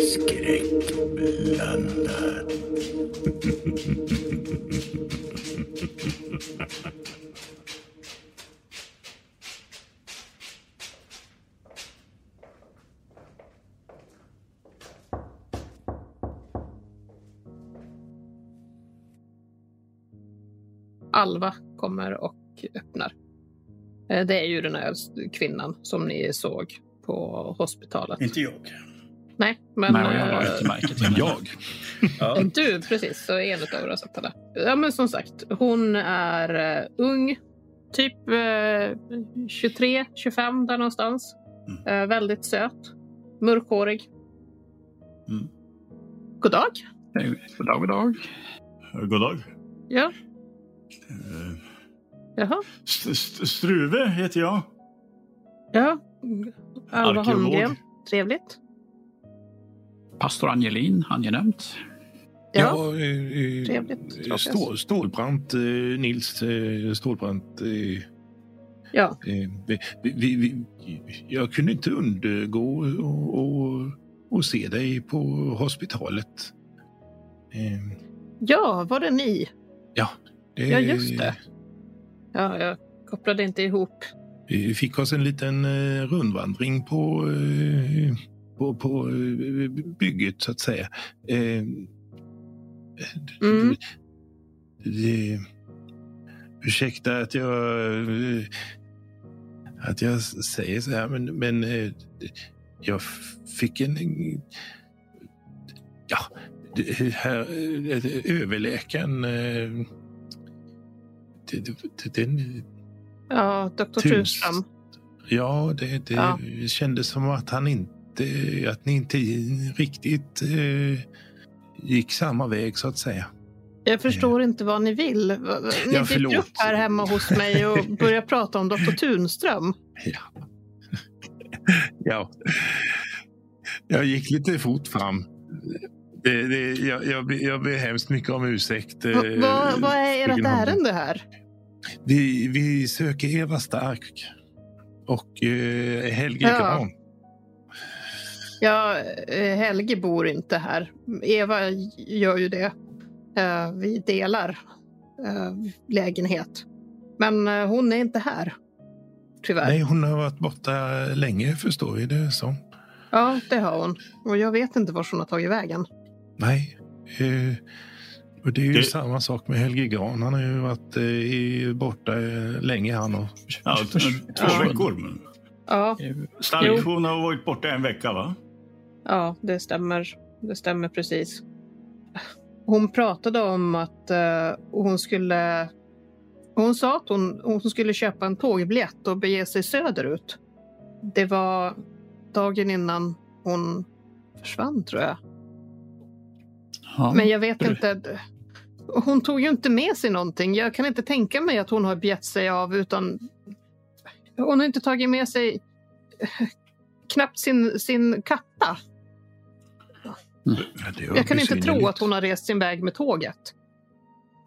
Skräckblandat. Alva kommer och öppnar. Eh, Det är ju den här kvinnan som ni såg på hospitalet. Inte jag. Nej, men... Nej, jag eh, har inte märkt det. Men jag? Ja. Du, precis. Så en av er har sett henne. Ja, men som sagt, hon är uh, ung. Typ uh, 23, 25 där någonstans. Mm. Eh, väldigt söt. Mörkhårig. Mm. God dag. Eh, God dag, god dag. God dag. Ja, Jaha. St- St- Struve heter jag. Ja. Alva. Holmgren. Trevligt. Pastor Angelin, angenämt. Ja, eh, eh, trevligt, eh, Stål, Stålbrant, eh, Nils eh, Stålbrant. Eh, ja. eh, vi, vi, vi, jag kunde inte undgå och, och, och se dig på hospitalet. Eh, ja, var det ni? Det, Ja, just det. Ja, jag kopplade inte ihop. Vi fick oss en liten eh, rundvandring på, eh, på, på eh, bygget, så att säga. Mm. det, ursäkta att jag, att jag säger så här, men, men jag fick en... Ja, här, överläkaren... eh, Den, Ja, doktor Tuns. Tunström. Ja, det, det Ja. kändes som att han inte, att ni inte riktigt eh, gick samma väg så att säga. Jag förstår inte vad ni vill. Va- va- Ni Ja, dyker upp här hemma hos mig och börjar prata om doktor Tunström. Ja. ja. Jag gick lite fort fram. Det, det, jag, jag, jag ber hemskt mycket om ursäkt. eh, Va- Vad vad är ert ärende här? Vi, vi söker Eva Stark och eh, Helge Ja. Gran. Ja, eh, Helge bor inte här. Eva gör ju det. Eh, Vi delar eh, lägenhet. Men hon är inte här. Tyvärr. Nej, hon har varit borta länge förstår vi det som. Ja, det har hon. Och jag vet inte var hon har tagit vägen. Nej. Och det är ju Det- samma sak med Helge Gran. Han har ju varit eh, i- borta eh, länge han och... Ja, två Ja. veckor. Men Ja, Stark, hon har varit borta en vecka, va? ja det stämmer. Det stämmer precis. Hon pratade om att eh, hon skulle... Hon sa att hon, hon skulle köpa en tågbiljett och bege sig söderut. Det var dagen innan hon försvann, tror jag. Ja. Men jag vet inte. Hon tog ju inte med sig någonting. Jag kan inte tänka mig att hon har begett sig av utan... Hon har inte tagit med sig knappt sin, sin katta. Ja, var Jag kan inte tro att hon har rest sin väg med tåget.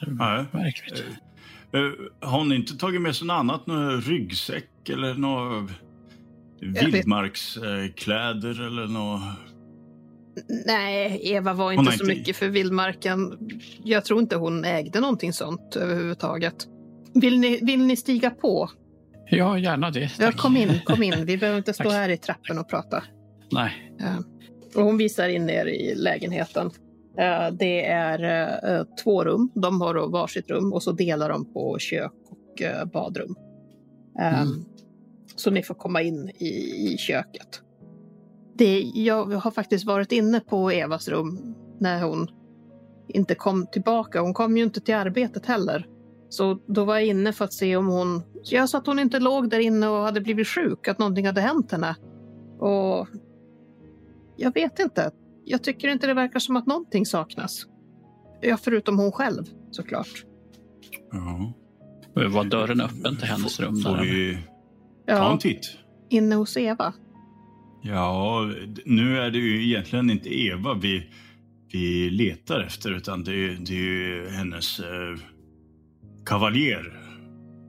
Nej. Märkligt. Eh, Har hon inte tagit med sig något annat? Någon ryggsäck eller något vet. vildmarkskläder eller något? Nej, Eva var inte så inte- mycket för vildmarken. Jag tror inte hon ägde någonting sånt överhuvudtaget. Vill ni, vill ni stiga på? Ja, gärna det. Ja, kom in, kom in. Vi behöver inte stå här i trappen och prata. Nej. Och hon visar in er i lägenheten. Det är eh, två rum. De har då varsitt rum och så delar de på kök och eh, badrum. Mm. Så ni får komma in i, i köket. Det, jag har faktiskt varit inne på Evas rum när hon inte kom tillbaka. Hon kom ju inte till arbetet heller. Så då var jag inne för att se om hon... Jag sa att hon inte låg där inne och hade blivit sjuk, att någonting hade hänt henne. Och jag vet inte. Jag tycker inte det verkar som att någonting saknas. Ja, förutom hon själv såklart. Ja. Var dörren öppen till hennes rum? Får Där? vi ta Ja, en titt? inne hos Eva. Ja, nu är det ju egentligen inte Eva vi, vi letar efter utan det, är- det är ju hennes eh, kavaljer.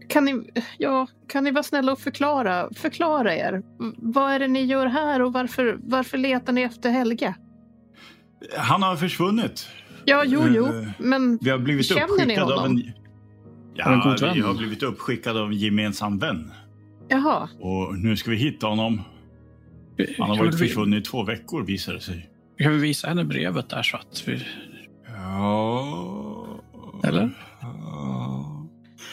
Kan ni, ja, kan ni vara snälla och förklara, förklara er? Vad är det ni gör här och varför, varför letar ni efter Helge? Han har försvunnit. Ja, jo, jo, Eh, men Vi har blivit Känner ni uppskickade av honom? en... Ja, vi har blivit uppskickade av en gemensam vän. jaha. Och nu ska vi hitta honom. Han har varit vi- försvunnen i två veckor visar det sig. Kan vi visa henne brevet där så att vi... Ja... Eller? Ja.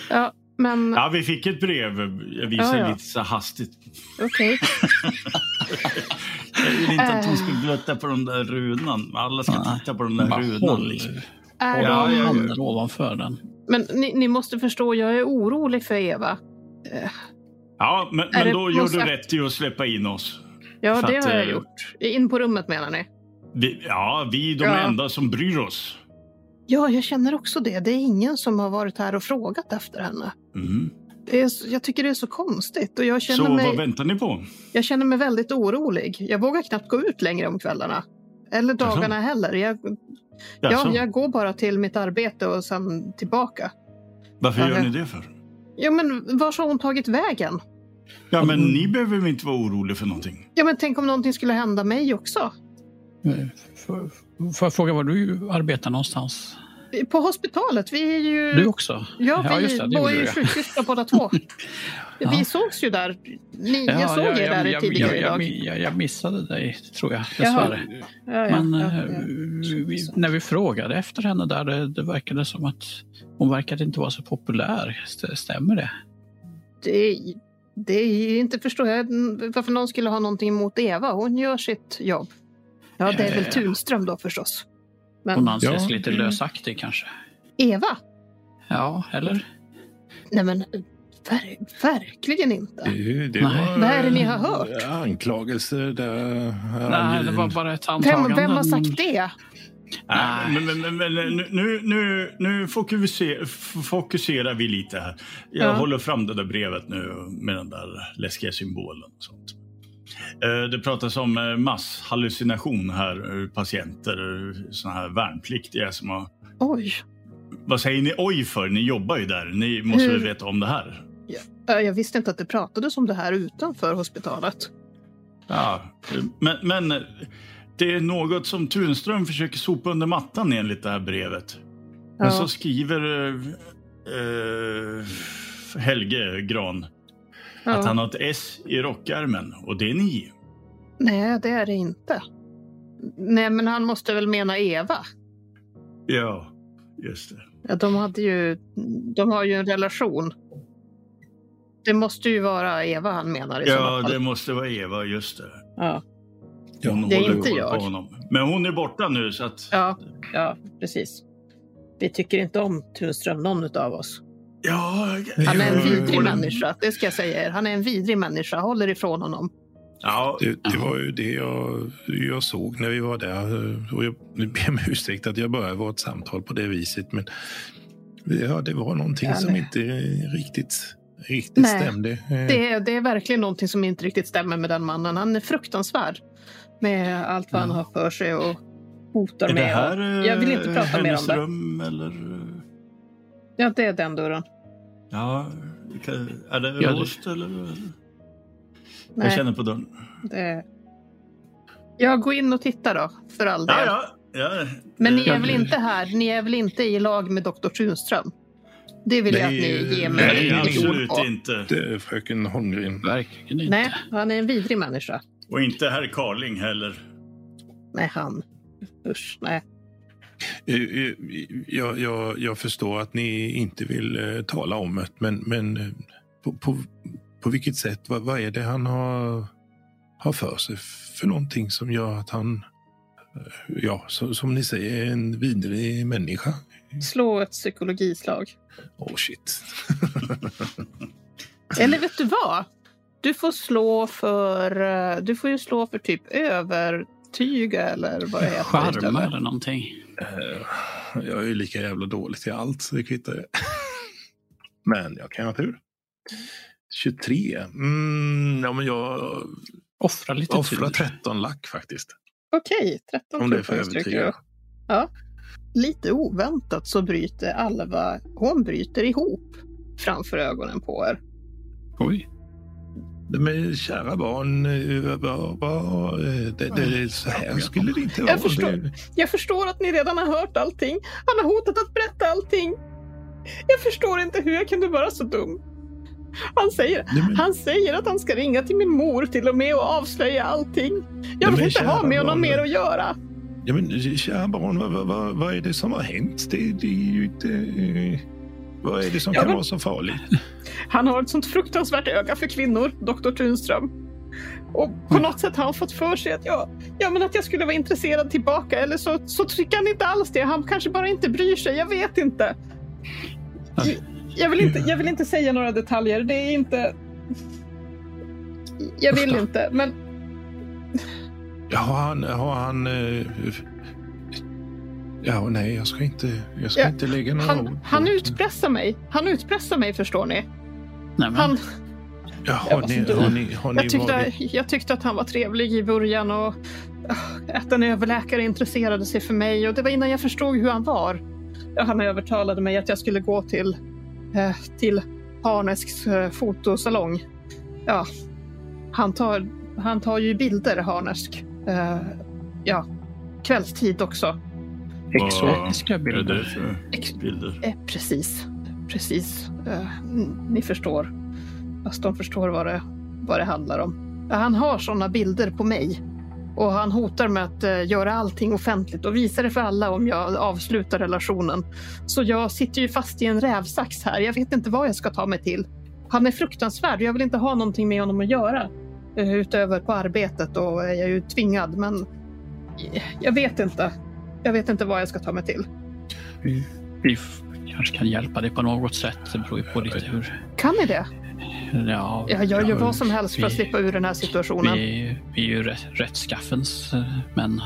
Ja, men Ja, vi fick ett brev. Jag visar Ja, ja. lite så hastigt. okej. Jag vill inte att hon Äh. ska glötta på den där runan. Alla ska Nej. titta på den där Bara runan. håll, Liksom. Är håll Ja, de- ja, ja. handen ovanför den. Men ni, ni måste förstå, jag är orolig för Eva. Eh, Ja, men, men då gör du rätt i att släppa in oss. Ja, För det att, har jag eh, gjort. In på rummet menar ni? Vi, ja, vi är de Ja. enda som bryr oss. Ja, jag känner också det. Det är ingen som har varit här och frågat efter henne. Mm. Det är, så- jag tycker det är så konstigt och jag Så känner, vad mig, väntar ni på? jag känner mig väldigt orolig. Jag vågar knappt gå ut längre om kvällarna. Eller dagarna heller. Jag, ja, Jaså? jag går bara till mitt arbete och sen tillbaka. Varför Ja, gör ni det för? Ja, men var har hon tagit vägen? Ja, men ni behöver väl inte vara oroliga för någonting? Ja, men tänk om någonting skulle hända mig också. Får får jag fråga var du arbetar någonstans? På hospitalet, vi är ju... Du också? Ja, vi just det, det var gjorde ju sjuksystrar båda två. Ja. Vi sågs ju där. Ni, jag såg ja, er där jag, tidigare jag, idag. jag, jag, missade dig, tror jag. Dessvärre. Ja, ja, Men ja, eh, ja. vi, när vi frågade efter henne där, det, det verkade som att hon verkade inte vara så populär. St- Stämmer det? Det, det är inte förstår jag varför någon skulle ha någonting emot Eva. Hon gör sitt jobb. Ja, det är väl. Tunström då förstås. Men Hon anses Ja, lite lösaktig kanske. Eva? Ja, eller? Nej men ver, verkligen inte. Det, det var, Vad är det ni har hört? Anklagelser där. Nej, det var bara ett Vem, antagande. vem har sagt det? Nej. Men, men, men, nu, nu, nu, fokuserar, vi lite här. Jag Ja. håller fram det där brevet nu med den där läskiga symbolen. Och sånt. Eh, Det pratas om eh, masshallucination här, eh, patienter, såna här värnpliktiga som har... Oj, Vad säger ni oj för? Ni jobbar ju där. Ni måste Hur- väl veta om det här? Ja, jag visste inte att det pratades om det här utanför hospitalet. Ja, men, men det är något som Tunström försöker sopa under mattan enligt det här brevet. Men Ja. så skriver eh, eh, Helge Gran att Ja. han har ett S i rockärmen och det är ni. Nej, det är det inte. Nej, men han måste väl mena Eva? Ja, just det. Ja, de, hade ju, de har ju en relation. Det måste ju vara Eva han menar i Ja, det måste vara Eva, just det. Ja. Hon Det är inte jag. honom. Men hon är borta nu så att... Ja, ja, precis. Vi tycker inte om Tunström, någon av oss. Ja, Han är en vidrig det- människa, det ska jag säga er. Han är en vidrig människa, håller ifrån honom. Ja, Det, det var ju det jag, jag såg när vi var där. Och jag ber om ursäkt att jag började ett samtal på det viset. Men ja, det var någonting Ja, som inte riktigt, riktigt Nej, stämde. Eh, Det är, det är verkligen någonting som inte riktigt stämmer med den mannen. Han är fruktansvärd med allt vad han har för sig och hotar är det med. här och, eh, jag vill inte prata mer om det. rum eller? Ja, det är den dörren. Ja, kan- är det Ja, det- låst eller? Jag Nej, känner på dörren. det är... Ja, gå in och titta då, för all del. Ja, ja. ja. Men ni är väl inte här? Ni är väl inte i lag med doktor Tunström? Det vill jag att Nej, ni ger mig Nej, ord absolut på. inte. det är fröken Holmgren. Verkligen inte. Nej, han är en vidrig människa. Och inte herr Carling heller. Nej, han. Usch, nej. Eh, eh, Jag, jag, jag förstår att ni inte vill eh, tala om det, men, men på, på, på vilket sätt? Vad, vad är det han har, har för sig för någonting som gör att han, ja, så, som ni säger, är en vidrig människa? Slå ett psykologislag. Oh shit. Eller vet du vad? Du får slå för... eh, Du får ju slå för typ övertyga eller vad det heter. Charm eller någonting. Eh, Jag är ju lika jävla dålig till allt, så det kvittar ju. Men jag kan ha tur. 23. Mm, ja, men jag Offra lite Offra tur. 13 lack faktiskt. Okej, 13 Om det är för du. Ja. Lite oväntat så bryter Alva, hon bryter ihop framför ögonen på er. Oj. Men kära barn, eh, eh, det, det, så här skulle det inte vara. Jag förstår. Jag förstår att ni redan har hört allting. Han har hotat att berätta allting. Jag förstår inte hur jag kunde vara så dum. Han säger, Nej, men- han säger att han ska ringa till min mor till och med och avslöja allting. Jag vill inte ha med honom barn. mer att göra. Ja, men kära barn, vad, vad, vad, vad är det som har hänt? Det, det är ju inte... Vad är det som Ja, kan men- vara så farligt? Han har ett sånt fruktansvärt öga för kvinnor, doktor Tunström. Och på något sätt har han fått för sig att jag, ja, men att jag skulle vara intresserad tillbaka. Eller så, så tycker han inte alls det. Han kanske bara inte bryr sig. Jag vet inte. Jag, jag, vill inte jag vill inte säga några detaljer. Det är inte... Jag vill inte, men Ja, har han... Har han eh, ja, nej, jag ska inte, jag ska Ja, inte lägga några han, ord på han utpressar mig. Han utpressar mig, förstår ni. Nej, men, Han, Ja, Jag har, var så ni, dum. har, ni, har ni Jag tyckte, varit... jag tyckte att han var trevlig i början och ah, att en överläkare intresserade sig för mig. Och det var innan jag förstod hur han var. Han övertalade mig att jag skulle gå till, eh, till Harnesks eh, fotosalong. Ja, han tar, han tar ju bilder, Harnesk. Eh, ja, kvällstid också. Exotiska Vad är det bilder. för Ex- bilder? Eh, precis, precis. Eh, ni förstår. Fast de förstår vad det, vad det handlar om. Han har sådana bilder på mig. Och han hotar med att eh, göra allting offentligt och visa det för alla om jag avslutar relationen. Så jag sitter ju fast i en rävsax här. Jag vet inte vad jag ska ta mig till. Han är fruktansvärd och jag vill inte ha någonting med honom att göra. Eh, utöver på arbetet och är jag ju tvingad. Men eh, jag vet inte. Jag vet inte vad jag ska ta mig till. Vi, vi kanske kan hjälpa dig på något sätt. Det beror ju på lite hur... Kan ni det? Ja, Jag gör ju ja, vad som helst för att vi- slippa ur den här situationen. Vi, vi är ju rätt, rättskaffens eh, män.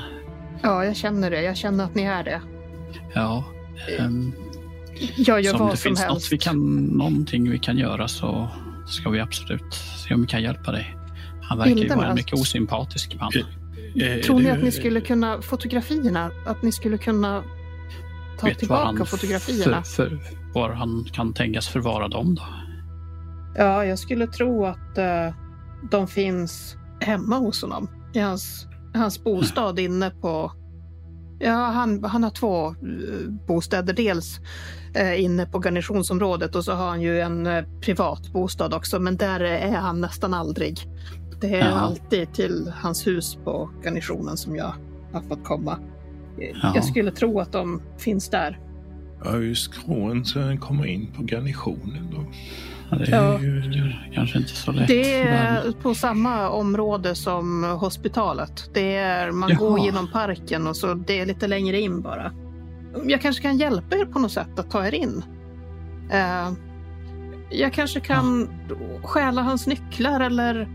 Ja, jag känner det. Jag känner att ni är det. Ja. ehm, Jag gör så om vad det som finns något helst. vi kan, någonting vi kan göra så ska vi absolut se om vi kan hjälpa dig. Han verkar ju vara en mycket osympatisk man. Eh, Tror ni att ni skulle kunna, fotografierna, att ni skulle kunna ta tillbaka han fotografierna? För, för, var han kan tänkas förvara dem då? Ja, jag skulle tro att eh, de finns hemma hos honom. I hans, hans bostad inne på... Ja, han, han har två eh, bostäder. Dels eh, inne på garnisonsområdet och så har han ju en privat bostad också. Men där är han nästan aldrig. Det är Ja. alltid till hans hus på garnisonen som jag har fått komma. Eh, Ja. Jag skulle tro att de finns där. Ja, just skråen så han kommer in på garnisonen då. Ja, det Ja. är ju kanske inte så lätt. Det är men- på samma område som hospitalet. Det är, man Jaha. går genom parken och så det är lite längre in bara. Jag kanske kan hjälpa er på något sätt att ta er in. Eh, jag kanske kan stjäla hans nycklar eller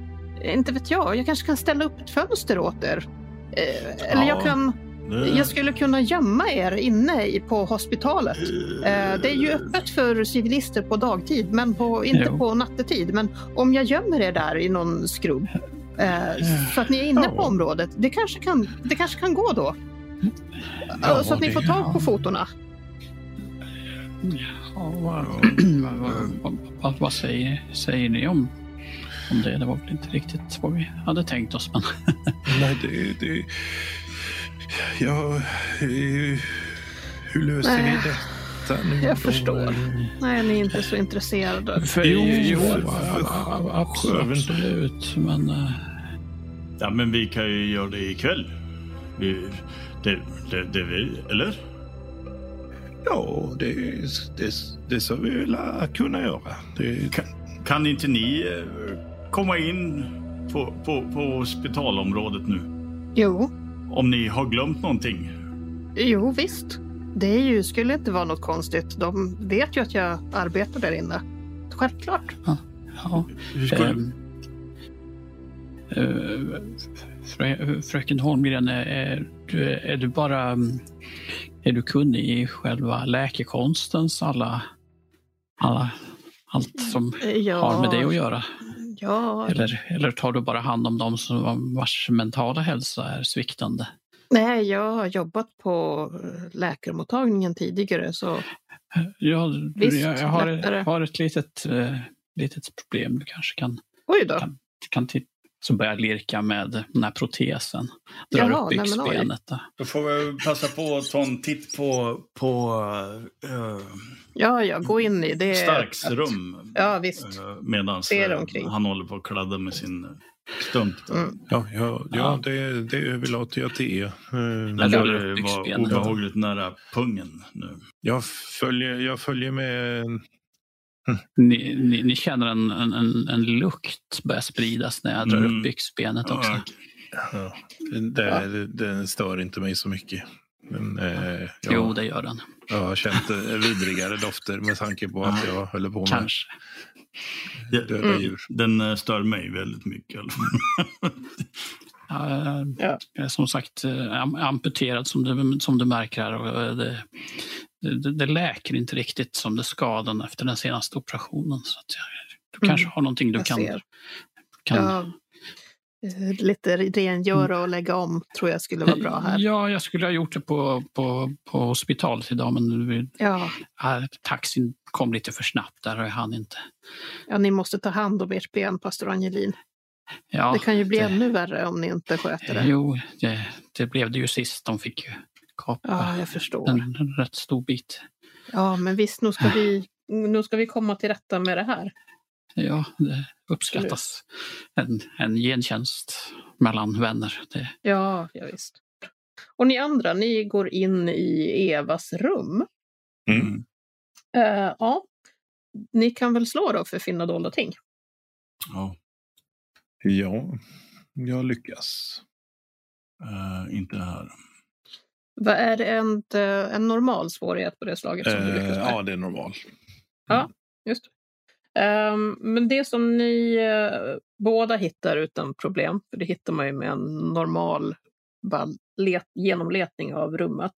inte vet jag. Jag kanske kan ställa upp ett fönster åt er. Eh, eller Ja. jag kan Det- jag skulle kunna gömma er inne på hospitalet. Eh, Det är ju öppet för civilister på dagtid, men på, inte Jo. på nattetid. Men om jag gömmer er där i någon skrubb eh, så att ni är inne Ja. på området, det kanske kan, det kanske kan gå då. Ja, så att ni får tag på fotona. Ja, vad, vad, vad, vad, vad säger, säger ni om, om det? Det var väl inte riktigt vad vi hade tänkt oss. Men Nej, det... det ja, eh, hur löser vi Nej. detta nu? Jag då? förstår. Nej, ni är inte så intresserade. för, Jo, jo, för- absolut, absolut. Men eh, Ja, men vi kan ju göra det ikväll. Vi, det, det, det vi, eller? Ja, det, det, det ska vi väl kunna göra. Det, Kan, kan inte ni eh, komma in på, på, på hospitalområdet nu? Jo, Om ni har glömt någonting? jo visst. Det ju, skulle inte vara något konstigt. De vet ju att jag arbetar där inne. Självklart. ja. Hur skulle, ehm, eh, frö, fröken Holmgren, är, är, du, är du bara mm, är du kunnig i själva läkekonstens alla, alla allt som Ja, har med det att göra? Ja, Eller, eller tar du bara hand om de som vars mentala hälsa är sviktande? nej, jag har jobbat på eh, läkarmottagningen tidigare så Ja, Visst, jag, jag har, har ett litet, eh, litet problem. Du kanske kan, kan, kan titta. Så börjar lirka med den här protesen. Drar Jaha, upp byxbenet. Då får vi passa på att ta en titt på, på uh, Ja, ja, gå in i det. Starks rum. Ja, visst. Medan Se er omkring. han håller på att kladda med sin stump. Mm. Ja, ja, ja, Ja. Det, det överlåter jag till er. Eh, Det byxbenet. obehagligt nära pungen nu. Jag följer, jag följer med. Ni, ni, ni känner en, en, en, en lukt börja spridas när jag drar Mm. upp byxbenet också. Ja, Ja, det, det, det stör inte mig så mycket. Men, eh, jag, Jo, det gör den. jag har känt eh, vidrigare dofter med tanke på att jag håller på med Kanske. döda Mm. djur. Den eh, stör mig väldigt mycket. Ja, eh, Ja. jag är som sagt eh, am- amputerad som du, som du märker här. Och eh, det, det, det läker inte riktigt som det ska den efter den senaste operationen. Så du Mm, kanske har någonting du jag kan... kan Ja, eh, lite rengöra och lägga om tror jag skulle vara bra här. Ja, jag skulle ha gjort det på, på, på hospitalet idag men nu, Ja, äh, taxin kom lite för snabbt där och jag hann inte. ja, ni måste ta hand om ert ben, pastor Angelin. Ja, det kan ju bli det- ännu värre om ni inte sköter det. Jo, det, det blev det ju sist. De fick ju kapa Ja, jag förstår. en, en rätt stor bit. Ja, men visst, nu ska vi, nu ska vi komma till rätta med det här. Ja, det uppskattas. En, en gentjänst mellan vänner. Det, Ja, ja visst. Och ni andra, ni går in i Evas rum. Mm. Eh, ja, ni kan väl slå då för finna dolda ting. Ja, Ja, jag lyckas. eh, inte här. Vad är det en, eh, en normal svårighet på det slaget som du Eh, lyckas med? ja, det är normal. Just det. Ehm, men det som ni eh, båda hittar utan problem, för det hittar man ju med en normal let, genomletning av rummet,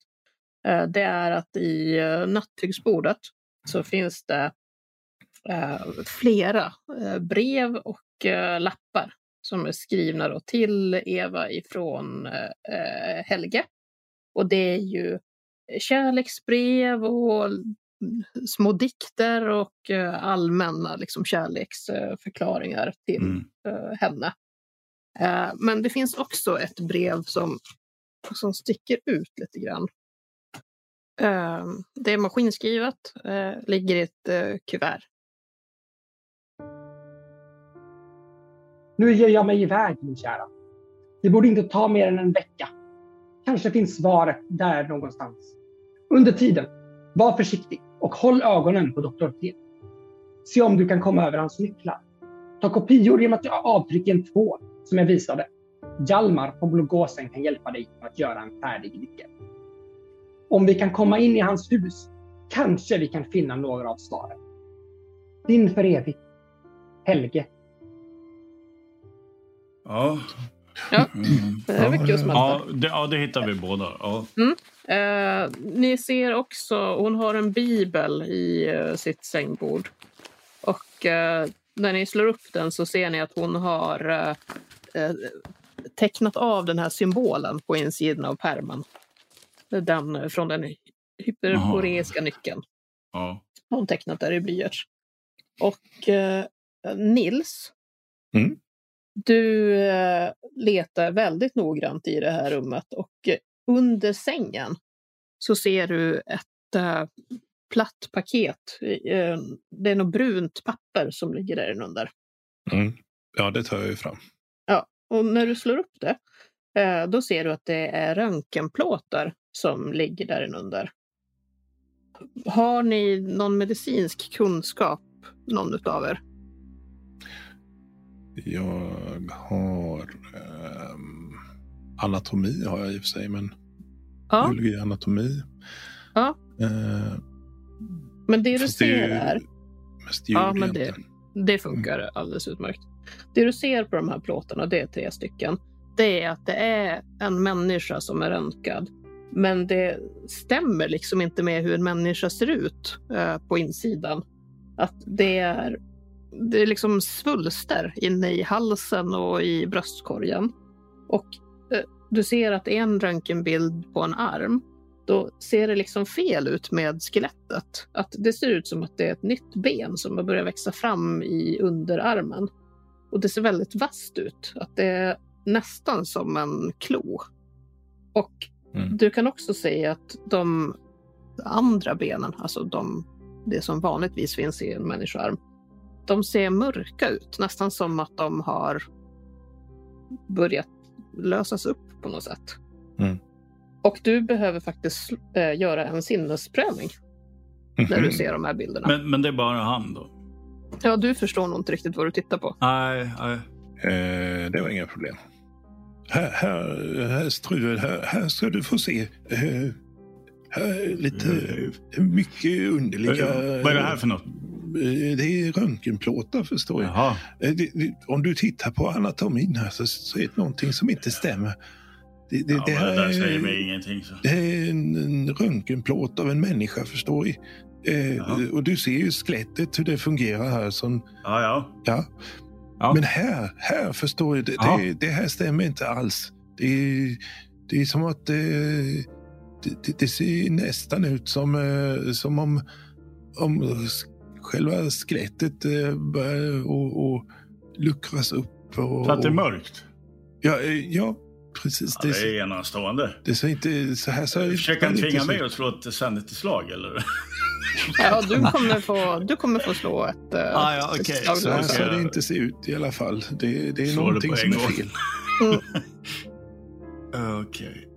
eh, det är att i uh, nattduksbordet så finns det flera brev och lappar som är skrivna till Eva ifrån Helge. Och det är ju kärleksbrev och små dikter och eh, allmänna liksom, kärleksförklaringar till Mm. eh, henne. Eh, men det finns också ett brev som, som sticker ut lite grann. Eh, det är maskinskrivet, eh, ligger i ett eh, kuvert. Nu ger jag mig iväg, min kära. Det borde inte ta mer än en vecka. Kanske finns svaret där någonstans. Under tiden, var försiktig och håll ögonen på Dr. T. Se om du kan komma över hans nycklar. Ta kopior genom att göra avtryck i en tvål som jag visade. Hjalmar på Blågåsen kan hjälpa dig med att göra en färdig nyckel. Om vi kan komma in i hans hus kanske vi kan finna några av svaren. Din för evigt, Helge. Ja. Ja, Mm. det är mycket att smälta. Ja, det, ja, det hittar vi båda. Ja. Eh, ni ser också, hon har en bibel i eh, sitt sängbord. Och eh, när ni slår upp den så ser ni att hon har eh, eh, tecknat av den här symbolen på insidan av pärmen. Den eh, från den hyperboreiska nyckeln. Ja. Hon tecknat där i blyerts. Och eh, Nils, Mm. Du eh, letar väldigt noggrant i det här rummet och eh, under sängen så ser du ett eh, platt paket. Det är något brunt papper som ligger där under. Mm. Ja, det tar jag ju fram. Ja, och när du slår upp det, då ser du att det är röntgenplåtar som ligger där under. Har ni någon medicinsk kunskap, någon utav er? Jag har ehm, anatomi har jag i och för sig, men Ja, biologi, anatomi. Ja. Eh, men det du det ser ju är, Mest Ja, men det- det funkar alldeles utmärkt. Det du ser på de här plåtarna, det är tre stycken. Det är att det är en människa som är röntgad. Men det stämmer liksom inte med hur en människa ser ut eh, på insidan. Att det är det är liksom svulster inne i halsen och i bröstkorgen. Och eh, du ser att det är en röntgenbild på en arm. Då ser det liksom fel ut med skelettet. Att det ser ut som att det är ett nytt ben som har börjat växa fram i underarmen. Och det ser väldigt vasst ut. Att det är nästan som en klo. Och Mm. du kan också säga att de andra benen, alltså de, det som vanligtvis finns i en människoarm, de ser mörka ut. Nästan som att de har börjat lösas upp på något sätt. Mm. Och du behöver faktiskt eh, göra en sinnesprövning när du Mhm. ser de här bilderna. Men, men det är bara han då? Ja, du förstår nog inte riktigt vad du tittar på. Nej, nej. Eh, det var inga problem. Här, här, här Struve, här, här ska du få se. Eh, här är lite mycket underliga... Vad är det här för något? Eh, Det är röntgenplåtar förstår jag. Eh, det- det- Om du tittar på anatomin här så, så är det någonting som inte stämmer. Det, det, Ja, det, det, här där säger mig är, ingenting. Så. det är en, en röntgenplåt av en människa förstår vi. Eh, och du ser ju skelettet hur det fungerar här. Som, Ja, ja. ja. Ja. Men här, här förstår jag, det, det, det här stämmer inte alls. Det är, det är som att eh, det, det, det ser nästan ut som, som om, om själva skelettet eh, börjar och, och luckras upp. Och, För att det är mörkt? Ja, eh, ja precis. Ja, det, är enastående. det ser inte så här. Så här Försöker han tvinga inte mig att slå ett sanity-slag eller? Ja, du kommer få, du kommer få slå ett, eh, Ah, ja, ett okej. slag. Så här ska det inte se ut i alla fall. Det, det är det någonting som är gång. fel. Okej.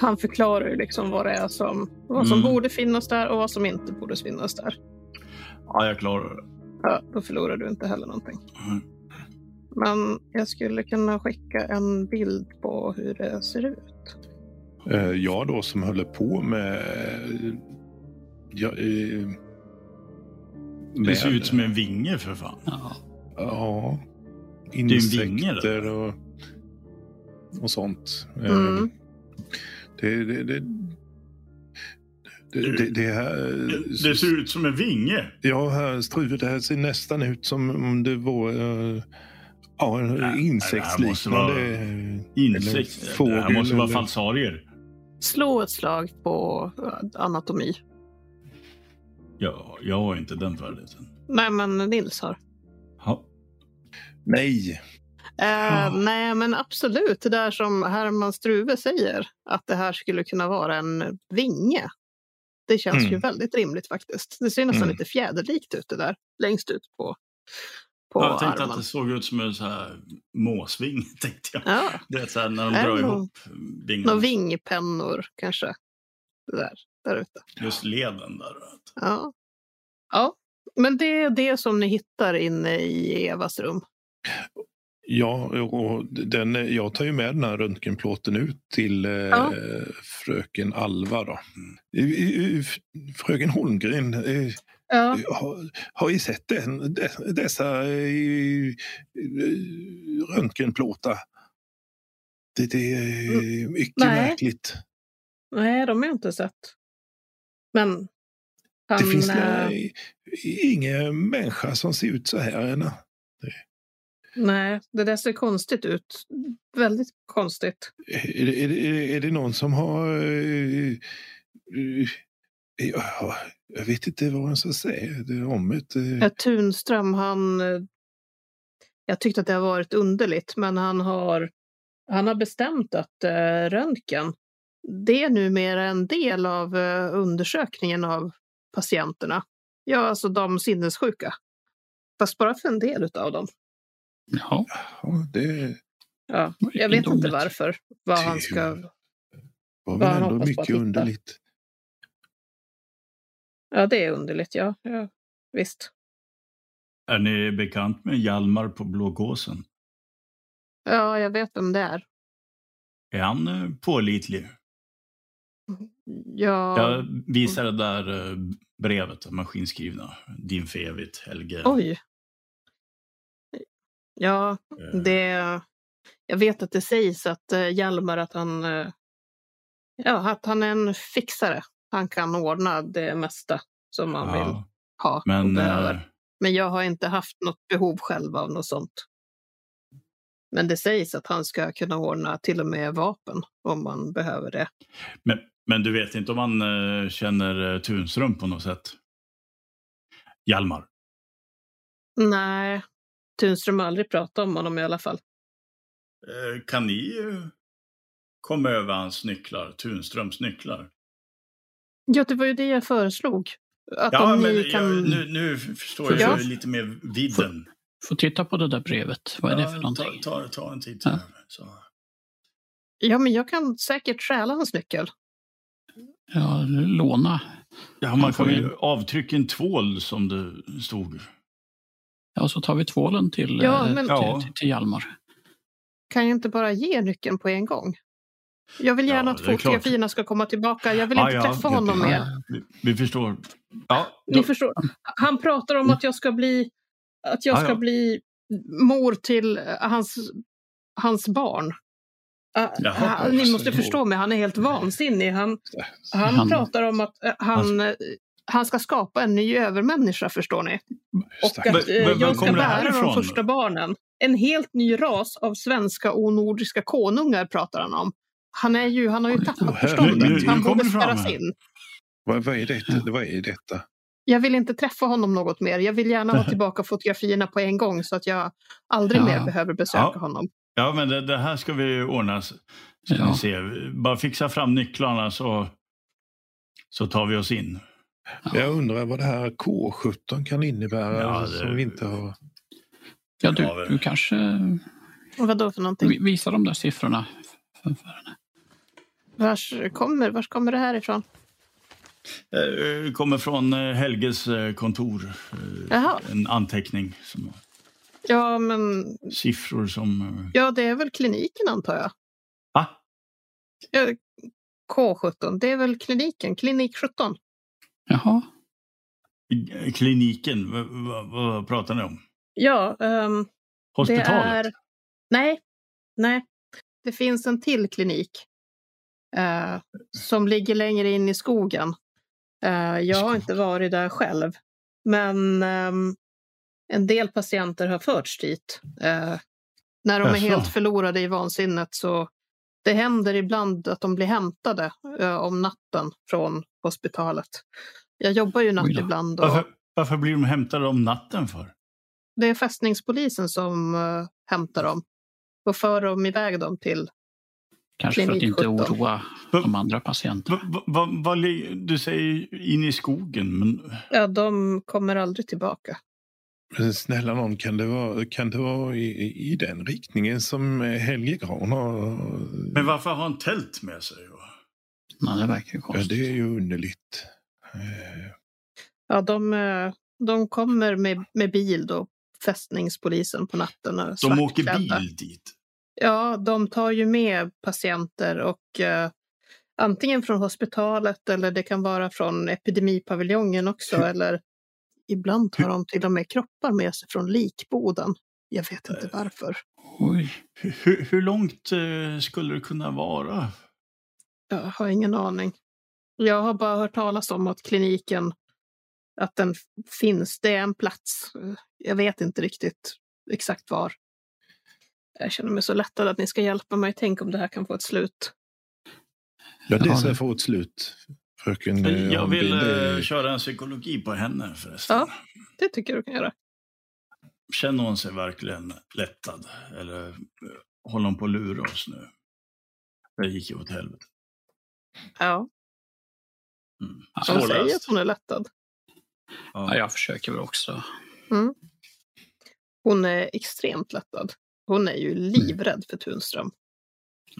Han förklarar ju liksom vad det är som, vad som Mm. borde finnas där och vad som inte borde finnas där. Ja, jag klarar det. Ja, då förlorar du inte heller någonting. Mm. Men jag skulle kunna skicka en bild på hur det ser ut. Eh, Jag då som håller på med... Ja, eh, Det ser ut som en vinge för fan. Ja. Ja. är en vinge, Insekter och, och sånt. Eh, Mm. Det, det, det, det, det, det här... Det ser ut som en vinge. Ja, här, Struve, det här ser nästan ut som om det var uh, ja, en insektsliknande eh, Insekt. eller Det fågel. här måste vara falsarier. Slå ett slag på eh, anatomi. Ja, jag har inte den färdigheten. Nej, men Nils har. Ja. Nej. Eh, Nej, men absolut. Det där som Herman Struve säger, att det här skulle kunna vara en vinge. Det känns ju Mm. väldigt rimligt faktiskt. Det ser nästan Mm. lite fjäderlikt ut det där, längst ut på, på jag tänkte armen. att det såg ut som en så här måsving. Tänkte jag. Ja, Det är så här när de drar det ihop vingarna. några vingpennor kanske. Det där, där ute. Just leden där. Ja. ja, men det är det som ni hittar inne i Evas rum. Ja, och den, jag tar ju med den här röntgenplåten ut till eh, Ja. fröken Alva. Då. Eh, eh, Fröken Holmgren, eh, Ja, har, har ju sett den, de- dessa eh, eh, röntgenplåtar. Det, det är mycket Nej. märkligt. nej, de har jag inte sett. Men han, Det finns eh, eh, ingen människa som ser ut så här. än. Nej, det där ser konstigt ut. Väldigt konstigt. Är, det- är, det- är det någon som har... eh, ja, jag vet inte vad man ska säga det om det. eh. Ja, Tunström, han... Jag tyckte att det har varit underligt, men han har, han har bestämt att eh, röntgen, det är numera en del av undersökningen av patienterna. Ja, alltså de sinnessjuka. Fast bara för en del av dem. Ja, Ja, det Ja, jag vet inte varför. Vad han Det- ska... var Vad väl han ändå mycket underligt. Ja, det är underligt, ja. ja visst. Är ni bekant med Hjalmar på Blågåsen? Ja, jag vet vem det är. Är han eh, pålitlig? Ja, Jag visade det där eh, brevet, maskinskrivna. Din för evigt, Helge. oj. Ja, Eh, Det, jag vet att det sägs att eh, Hjalmar att han, eh, ja, att han är en fixare. Han kan ordna det mesta som man vill ja. ha och Men behöver. eh, Men jag har inte haft något behov själv av något sånt. Men det sägs att han ska kunna ordna till och med vapen om man behöver det. Men, men du vet inte om han eh, känner eh, Tunström på något sätt? Hjalmar? Nej, Tunström har aldrig pratat om honom i alla fall. Eh, kan ni eh, komma över hans nycklar, Tunströms nycklar? Ja, det var ju det jag föreslog. Att Ja, om men ni kan... jag, nu, nu förstår Ja. jag lite mer vidden. Får titta på det där brevet. Vad är det för Ja, någonting? Ta, ta, ta en titt Ja. här. Så. Ja, men jag kan säkert stjäla hans nyckel. Ja, låna. Ja, man kan ju- ju avtrycka en tvål som det stod. Ja, så tar vi tvålen till, Ja, eh, men- till, Ja. till, till Hjalmar. Kan jag inte bara ge nyckeln på en gång? Jag vill gärna Ja, att fotografierna ska komma tillbaka. Jag vill Ja, inte ja, träffa honom mer. Vi, vi förstår. Ja, Ni förstår. Han pratar om att jag ska bli, att jag Ja, ska ja. bli mor till eh, hans, hans barn. Uh, Jaha, han, ni alltså, måste förstå mig, han är helt vansinnig. Han, han, Han- pratar om att eh, han, han ska skapa en ny övermänniska, förstår ni. Och att eh, jag ska bära de första barnen. En helt ny ras av svenska och nordiska konungar pratar han om. Han, är ju, han har ju tappat förståndet. han borde spärras in. Vad, vad, är detta? vad är detta? Jag vill inte träffa honom något mer. Jag vill gärna ha tillbaka fotografierna på en gång så att jag aldrig Ja. mer behöver besöka Ja. honom. ja, men det, det här ska vi ordna. Ja. se. Bara fixa fram nycklarna så, så tar vi oss in. Jag undrar vad det här K17 kan innebära Ja, det- som vi inte har... Ja, du, du kanske Och vad då för någonting? vi- visar de där siffrorna. För, för henne. Vars kommer, vars kommer det här ifrån? Eh, kommer från eh, Helges eh, kontor. Jaha. En anteckning. Som, Ja, men siffror som... ja, det är väl kliniken antar jag. Va? Ja, K17, det är väl kliniken, klinik 17. Jaha, Kliniken, vad, pratar ni om? Ja, ehm, Hospitalet? det är... Nej, nej. Det finns en till klinik eh, som ligger längre in i skogen. Eh, jag har inte varit där själv, men ehm, en del patienter har förts dit. Eh, när de är helt förlorade i vansinnet så det händer ibland att de blir hämtade eh, om natten från hospitalet. Jag jobbar ju natt ibland och Varför, varför blir de hämtade om natten för? det är fästningspolisen som eh, hämtar dem och för dem iväg dem till kanske för att inte 17. oroa de andra patienterna. Va, va, va, du säger in i skogen, men Ja, de kommer aldrig tillbaka. Men snälla någon, kan det vara, kan det vara i, i den riktningen som eh, Helge Gran har? Men varför har han tält med sig? då? Ja, det verkar ju Ja, konstigt. det är ju underligt. Eh, Ja, de, eh, de kommer med, med bil då, fästningspolisen på natten. De åker bil dit. Ja, de tar ju med patienter och eh, antingen från hospitalet eller det kan vara från epidemipaviljongen också. eller ibland tar de till och med kroppar med sig från likboden. Jag vet inte varför. Oj, Hur, hur, hur långt eh, skulle det kunna vara? Jag har ingen aning. Jag har bara hört talas om att kliniken, att den finns. Det är en plats. Jag vet inte riktigt exakt var. Jag känner mig så lättad att ni ska hjälpa mig. Tänk om det här kan få ett slut. Ja, det ska få ett slut. Fröken eh, Jag vill eh, köra en psykologi på henne förresten. Ja. Det tycker jag du kan göra. Känner hon sig verkligen lättad? Eller eh, håller hon på att lura oss nu? Det gick ju åt helvete. Ja, Mm. hon säger att hon är lättad. ja, jag försöker väl också. Hon är extremt lättad. Hon är ju livrädd för Tunström.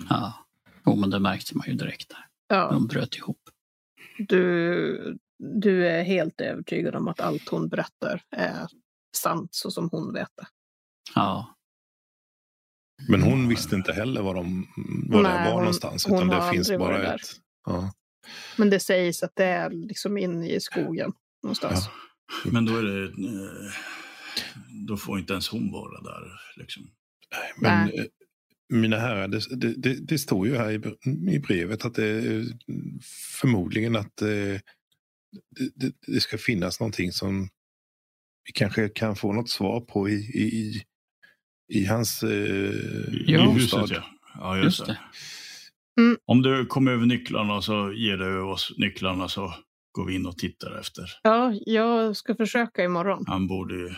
Ja. Jo, men det märkte man ju direkt där. Ja, De bröt ihop. Du, du är helt övertygad om att allt hon berättar är sant så som hon vet det. Ja, Men hon visste inte heller var, de, var Nej, det var hon- någonstans. hon Utan har det finns aldrig bara varit där. ett. Ja. Men det sägs att det är liksom inne i skogen någonstans. Men då är det... Eh, då får inte ens hon vara där. Liksom. Men Nej. Eh, mina herrar, det, det, det, det står ju här i, bre- i brevet att det är förmodligen att eh, det, det, det ska finnas någonting som vi kanske kan få något svar på i, i, i hans eh, Ja. I huset, bostad. ja. ja just Just det. Mm. Om du kommer över nycklarna så ger du oss nycklarna så går vi in och tittar efter. Ja, jag ska försöka imorgon. Han borde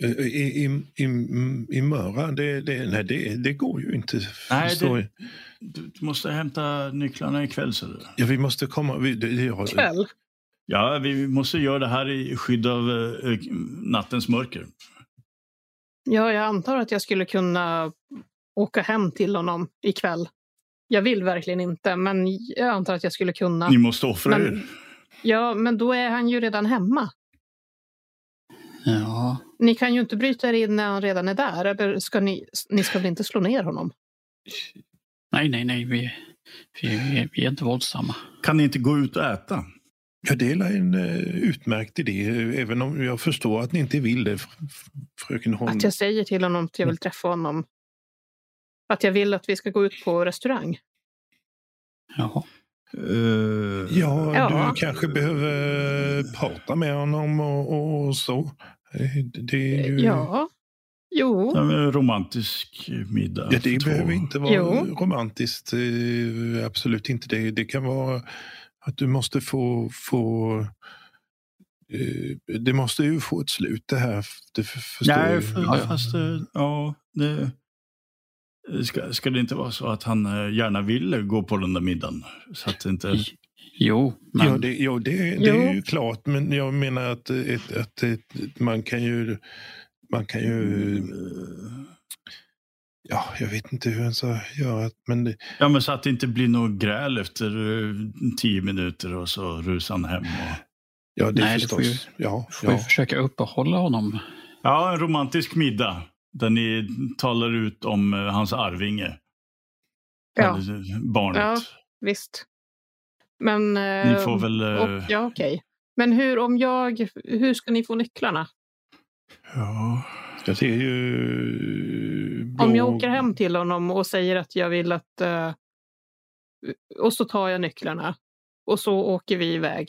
I, i, i, i Möra, det, det, nej, det, det går ju inte. Nej, det- Du, du måste hämta nycklarna ikväll. Så. Ja, vi måste komma... Vi, det, ja, Kväll? Ja, vi måste göra det här i skydd av eh, nattens mörker. Ja, jag antar att jag skulle kunna åka hem till honom ikväll. Jag vill verkligen inte, men jag antar att jag skulle kunna. Ni måste offra Men- er. Ja, men då är han ju redan hemma. Ja, Ni kan ju inte bryta er in när han redan är där. Eller ska ni, ni ska väl inte slå ner honom? nej, nej, nej. Vi, vi, vi, vi är inte våldsamma. Kan ni inte gå ut och äta? Ja, det är en uh, utmärkt idé, även om jag förstår att ni inte vill det, fr- fr- fröken Holm. Att jag säger till honom att jag vill träffa honom. Att jag vill att vi ska gå ut på restaurang. Jaha. Eh, Ja, Ja. du kanske behöver prata med honom och, och så. Eh, Det är ju... Ja. Jo. Men romantisk middag. Ja, det två. behöver inte vara Jo. romantiskt. eh, Absolut inte. Det, det kan vara att du måste få... få eh, det måste ju få ett slut det här. Det för, förstår Nej, för, Ja, ja. fast eh, ja, det... Ska, ska det inte vara så att han eh, gärna vill gå på den där middagen? Så att det inte... Jo, men Ja, det, ja, det, det Jo. är ju klart. Men jag menar att, ett, att ett, man kan ju... Man kan ju... Mm. Ja, jag vet inte hur jag ska göra. Men det, Ja, men så att det inte blir något gräl efter eh, tio minuter och så rusar han hem. Och... ja, det Nej, det förstås. får ju- ja, får ja. vi försöka uppehålla honom. Ja, en romantisk middag där ni talar ut om eh, hans arvinge. Ja, barnet. Ja. visst. Men... Ni eh, får väl... eh, och, ja, okej. Men hur om jag... Hur ska ni få nycklarna? ja. Jag ser ju... Om jag blå- åker hem till honom och säger att jag vill att... eh, och så tar jag nycklarna. Och så åker vi iväg.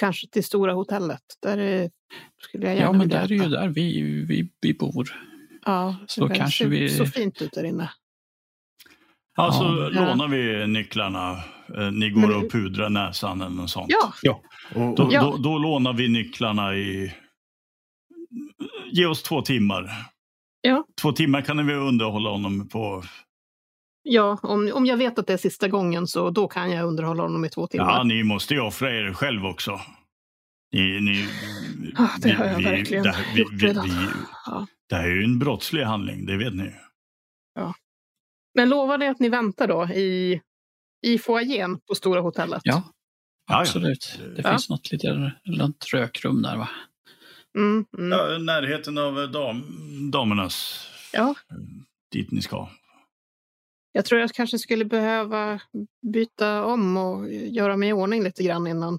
Kanske till Stora hotellet. Där är, skulle jag gärna Ja, men där är ju äta. där vi, vi, vi bor. Ja, Så det kanske ser vi- så fint ut där inne. Ja, så Ja. lånar vi nycklarna. Eh, Ni går Men- och pudrar näsan eller något sånt. Ja, Och, Då, Ja. då, då lånar vi nycklarna i... Ge oss två timmar. Ja. Två timmar kan vi underhålla honom på. ja om, om jag vet att det är sista gången så då kan jag underhålla honom i två timmar. Ja, ni måste ju offra er själv också. Ni, ni, Ja, det har jag verkligen det, här- vi, gjort vi, redan. vi, Ja. det här är ju en brottslig handling, det vet ni. Men lovar ni att ni väntar då i, i foajén på Stora hotellet? Ja, ja. absolut. Det Ja. finns något litet, litet rökrum där va? Mm, mm. Ja, närheten av dam, damernas. Ja. Dit ni ska. Jag tror jag kanske skulle behöva byta om och göra mig i ordning lite grann innan.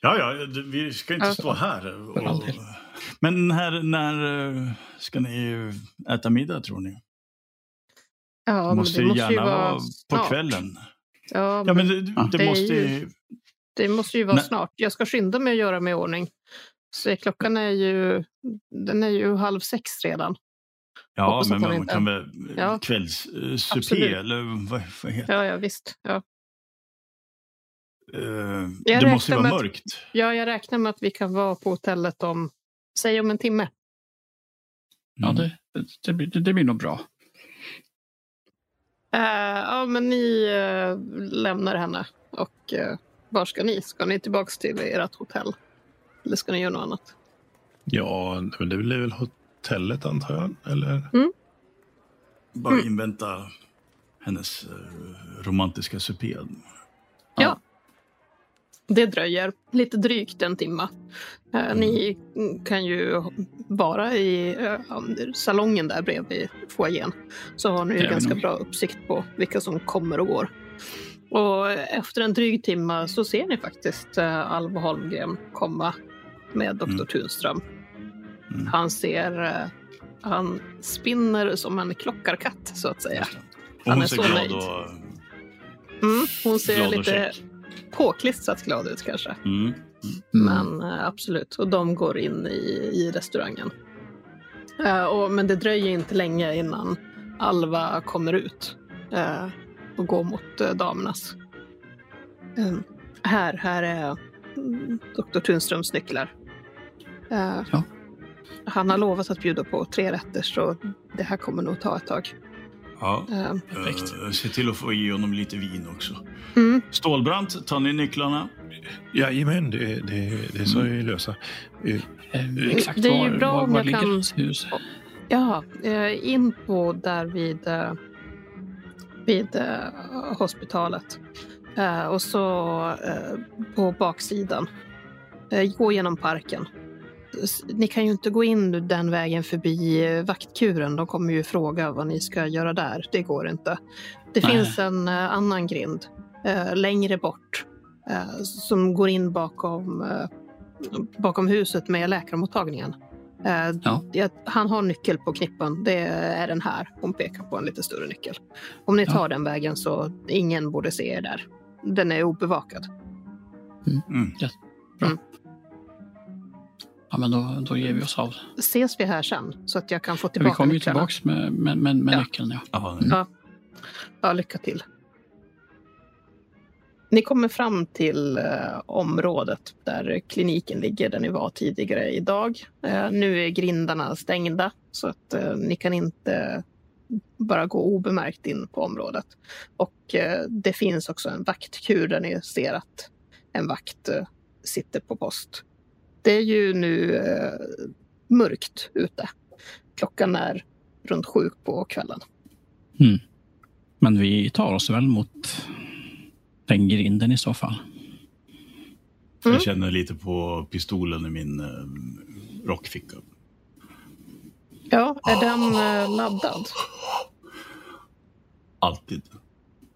Ja, ja, vi ska inte Ja. stå här. Och, men när, när eh, ska ni äta middag tror ni? Ja, det måste, det måste ju gärna vara vara på snart. kvällen. Ja, Ja, men det, det, det måste ju- det måste ju vara Nej. snart. Jag ska skynda mig att göra mig i ordning. Så klockan är ju, den är ju halv sex redan. Ja, hoppas men man inte- kan väl Ja. kvällssupé Absolut. eller vad, vad heter Ja, ja visst. Ja. det? Eh, Jag det måste ju vara med att- mörkt. ja, jag räknar med att vi kan vara på hotellet om, säg om en timme. Ja, Mm. det, det, blir, det, det blir nog bra. Eh, ja, men ni eh, lämnar henne. Och uh, var ska ni? Ska ni tillbaks till ert hotell? Eller ska ni göra något annat? ja, men det blir väl hotellet antar jag? Eller? Bara Mm. invänta hennes eh, romantiska supé. Ja. Det dröjer lite drygt en timme. Eh, Ni kan ju vara i eh, salongen där bredvid foajén. Så har ni ju ganska bra uppsikt på vilka som kommer och går. Och efter en dryg timme så ser ni faktiskt eh, Alva Holmgren komma med Dr. Mm. Tunström. Mm. Han ser... eh, Han spinner som en klockarkatt så att säga. Och Han är ser så glad nöjd. och, Mm, hon ser glad och lite check. Påklistrat glad ut kanske. Mm. Mm. Men eh, absolut, och de går in i, i restaurangen. Eh, och, men det dröjer inte länge innan Alva kommer ut eh, och går mot eh, damernas. Här, här är mm, Dr. Tunströms nycklar. Ja. Han har lovat att bjuda på tre rätter så det här kommer nog ta ett tag. Ja. Perfekt. Eh, se till att få i honom lite vin också. mm, Stålbrant, tar ni nycklarna? Jajamän, det, det, det ska vi lösa. Eh, Exakt Det är ju var, bra var, om var jag ligger kan- hus? Ja, in på där vid, vid hospitalet. Och så på baksidan. Gå genom parken. Ni kan ju inte gå in den vägen förbi eh, vaktkuren. De kommer ju fråga vad ni ska göra där. Det går inte. Det Nej. finns en eh, annan grind eh, längre bort som går in bakom, bakom huset med läkarmottagningen. Ja. Han har nyckel på knippen. Det är den här. Hon pekar på en lite större nyckel. Om ni Ja. tar den vägen så ingen borde se er där. Den är obevakad. Mm. Ja, men då, då ger vi oss av. Ses vi här sen så att jag kan få Ja, vi tillbaka kommer ju tillbaks med, med, med, med Ja. nyckeln. Ja. Ja, Ja. Ja, lycka till. Ni kommer fram till eh, området där kliniken ligger, där ni var tidigare idag. Eh, nu är grindarna stängda så att eh, ni kan inte bara gå obemärkt in på området. Och eh, det finns också en vaktkur där ni ser att en vakt eh, sitter på post. Det är ju nu eh, mörkt ute. Klockan är runt sju på kvällen. Men vi tar oss väl mot den grinden i så fall. Mm. Jag känner lite på pistolen i min eh, rockficka. Ja, är den eh, laddad? Alltid.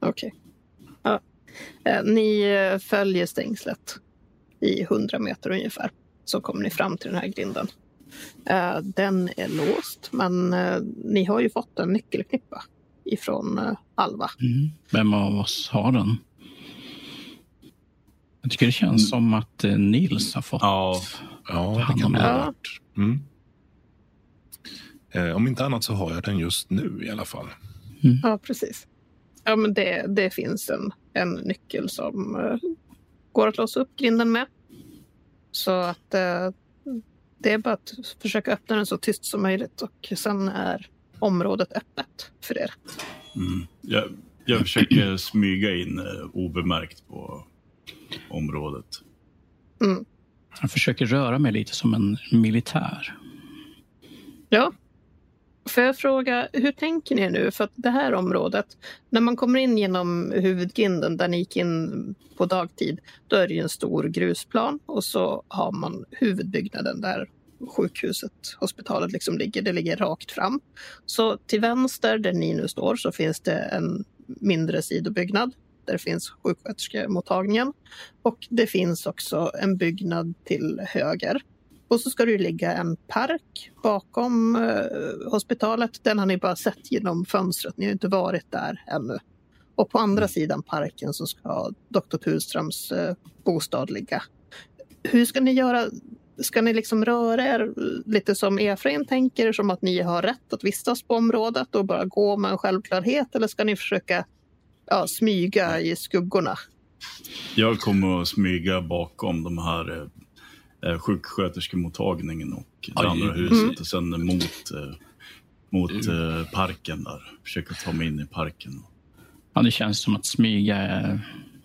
Okej. Ja. Eh, ni eh, följer stängslet i 100 meter ungefär. Så kommer ni fram till den här grinden. Eh, den är låst, men eh, ni har ju fått en nyckelknippa ifrån eh, Alva. Mm. Vem av oss har den? Jag tycker det känns Mm. som att Nils har fått. Ja. ja, det hand kan om det ha. Mm. Eh, om inte annat så har jag den just nu i alla fall. Ja, precis. Ja, men det, det finns en, en nyckel som eh, går att låsa upp grinden med. Så att eh, det är bara att försöka öppna den så tyst som möjligt och sen är området öppet för er. Mm. Jag, jag försöker smyga in eh, obemärkt på området. Mm. Jag försöker röra mig lite som en militär. Ja. Får jag fråga, hur tänker ni nu? För att det här området, när man kommer in genom huvudgrinden där ni gick in på dagtid, då är det ju en stor grusplan och så har man huvudbyggnaden där sjukhuset, hospitalet liksom ligger. Det ligger rakt fram. Så till vänster där ni nu står så finns det en mindre sidobyggnad där finns sjuksköterskemottagningen. Och det finns också en byggnad till höger och så ska det ligga en park bakom eh, hospitalet. Den har ni bara sett genom fönstret. Ni har inte varit där ännu. Och på andra sidan parken så ska Dr. Tulströms eh, bostad ligga. Hur ska ni göra? Ska ni liksom röra er lite som Efraim tänker, som att ni har rätt att vistas på området och bara gå med en självklarhet? Eller ska ni försöka ja, smyga i skuggorna? Jag kommer att smyga bakom de här eh, sjuksköterskemottagningen och det Aj. andra huset Mm. och sen mot, eh, mot eh, parken där. Försöka ta mig in i parken. Ja, det känns som att smyga är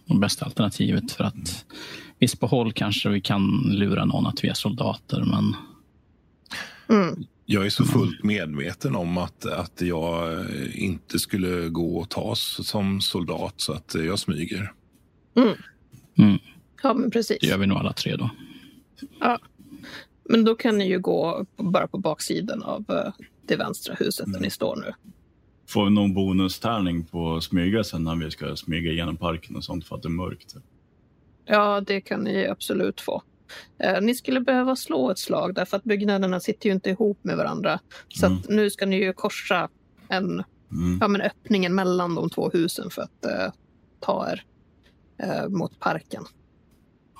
det bästa alternativet för att visst på håll kanske vi kan lura någon att vi är soldater, men Mm. Jag är så fullt medveten om att, att jag eh, inte skulle gå och tas som soldat så att jag smyger. Ja, men precis. det gör vi nog alla tre då. Men då kan ni ju gå bara på baksidan av eh, det vänstra huset där ni står nu. Får vi någon bonustärning på att smyga sen när vi ska smyga igenom parken och sånt för att det är mörkt? Ja, det kan ni absolut få. Eh, ni skulle behöva slå ett slag därför att byggnaderna sitter ju inte ihop med varandra. Så att nu ska ni ju korsa en, Mm. ja, men öppningen mellan de två husen för att eh, ta er eh, mot parken.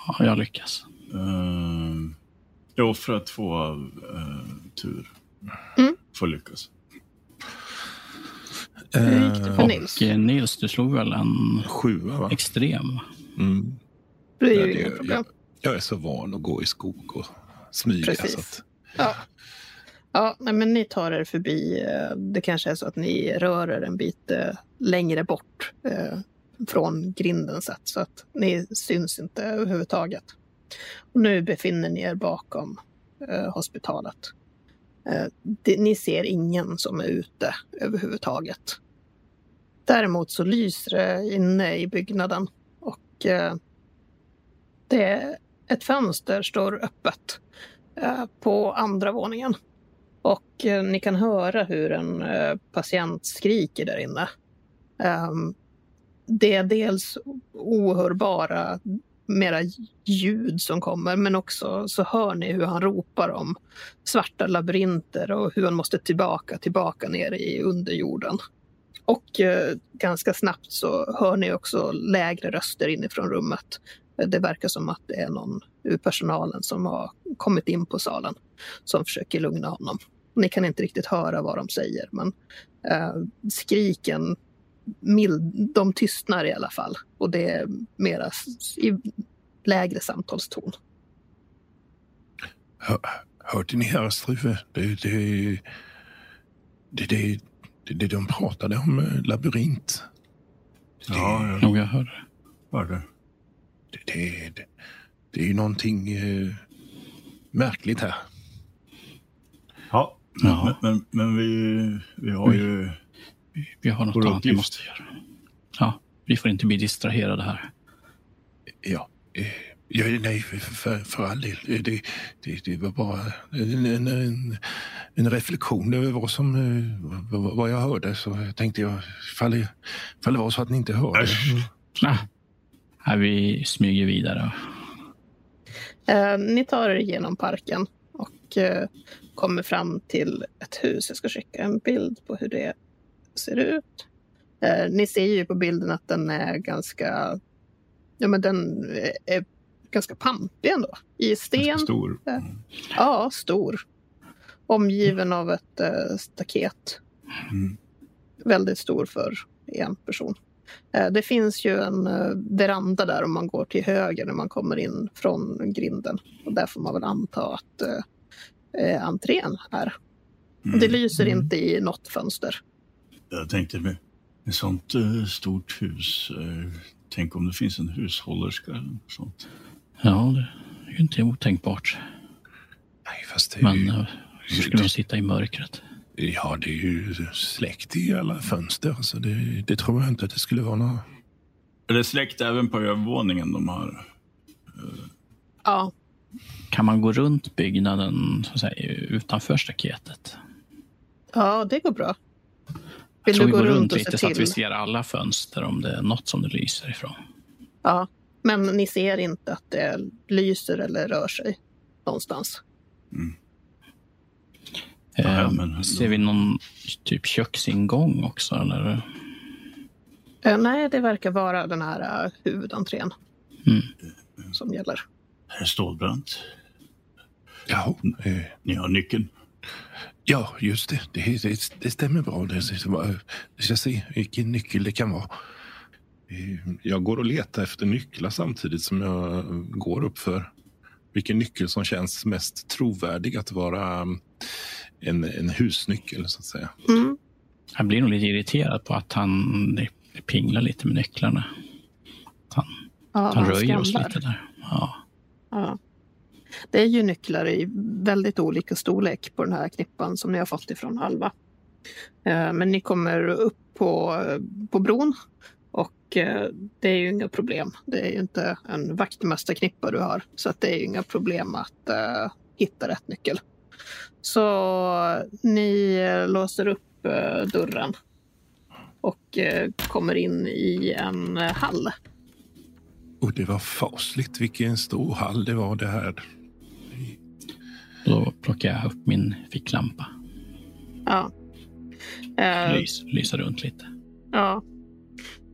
Ja, jag lyckas. Uh, jag offrar två av uh, tur. Mm. Får lyckas. Hur gick det för Eh, Nils? Och eh, Nils, du slog väl en Sjua, va? extrem? Mm. Det är Ja, ju inga problem. Jag är så van att gå i skog och smyga. Precis. Så att, Ja. Ja, nej, men ni tar er förbi. eh, Det kanske är så att ni rör er en bit eh, längre bort eh, från grinden sett, så att ni syns inte överhuvudtaget. Och nu befinner ni er bakom eh, hospitalet. Eh, det, ni ser ingen som är ute överhuvudtaget. Däremot så lyser det inne i byggnaden och eh, det, ett fönster står öppet eh, på andra våningen. Och eh, ni kan höra hur en eh, patient skriker där inne. Ehm, det är dels oh-, ohörbara mera ljud som kommer, men också så hör ni hur han ropar om svarta labyrinter och hur han måste tillbaka, tillbaka ner i underjorden. Och eh, ganska snabbt så hör ni också lägre röster inifrån rummet. Det verkar som att det är någon ur personalen som har kommit in på salen som försöker lugna honom. Ni kan inte riktigt höra vad de säger, men eh, skriken, mild, de tystnar i alla fall. Och det är mera i lägre samtalston. hör, hörde ni här, Struve? Det, det, det, det, det, det de pratade om, eh, labyrint. Det, Ja, jag Jo, jag hörde det. hörde. det, det, det, det är ju någonting eh, märkligt här. Ja, Ja. Men, men, men vi, vi har ju... Vi, vi har något Vår annat vi måste göra. Ja, vi får inte bli distraherade här. Ja, eh, ja nej, för, för, för all del. Eh, Det, det, det var bara en, en, en, en reflektion över vad, som, eh, vad, vad jag hörde. Så jag tänkte jag, ifall, ifall det var så att ni inte hörde. Äsch. Ah, här vi smyger vidare. Eh, ni tar er igenom parken och eh, kommer fram till ett hus. Jag ska skicka en bild på hur det ser ut. Eh, ni ser ju på bilden att den är ganska, ja men den är ganska pampig ändå. I sten. Ganska stor. Ja. Ja, stor. Omgiven av ett eh, staket. Mm. Väldigt stor för en person. Eh, det finns ju en eh, veranda där om man går till höger när man kommer in från grinden. Och där får man väl anta att eh, eh, entrén är. Mm. Det lyser inte i något fönster. Jag tänkte med ett sånt eh, stort hus. eh, tänk om det finns en hushållerska eller något sånt. Ja, det är ju inte otänkbart. Nej, fast det är Men ju, eh, hur skulle de sitta i mörkret? ja, det är ju släckt i alla fönster. Så det, det tror jag inte att det skulle vara några... Är det släkt även på övervåningen de har? Ja, Kan man gå runt byggnaden så att säga, utanför staketet? ja det går bra. Jag Vill tror du vi gå går runt runt och lite se så att vi ser alla fönster om det är något som det lyser ifrån. Ja, men ni ser inte att det lyser eller rör sig någonstans. Ja, Eh, men- Ser vi någon typ köksingång också? Eller? Eh, nej, det verkar vara den här uh, huvudentrén Mm. som gäller. Herr Stålbrant, Ja, eh, ni har nyckeln. Ja just det. Det, det. det stämmer bra. Det, det, det ska se vilken nyckel det kan vara. Eh, Jag går och letar efter nycklar samtidigt som jag går upp för vilken nyckel som känns mest trovärdig att vara um, en, en husnyckel, så att säga. Mm. Jag blir nog lite irriterad på att han det pinglar lite med nycklarna. Han, Ja, han röjer oss lite där. Ja. Ja. Det är ju nycklar i väldigt olika storlek på den här knippan som ni har fått ifrån Halva. Eh, men ni kommer upp på, eh, på bron och eh, det är ju inga problem. Det är ju inte en vaktmästarknippa du har så att det är ju inga problem att uh, hitta rätt nyckel. Så ni låser upp uh, dörren och uh, kommer in i en hall. Och det var fasligt vilken stor hall det var det här. Då plockar jag upp min ficklampa. Ja. Eh, Lys, lyser runt lite. Ja.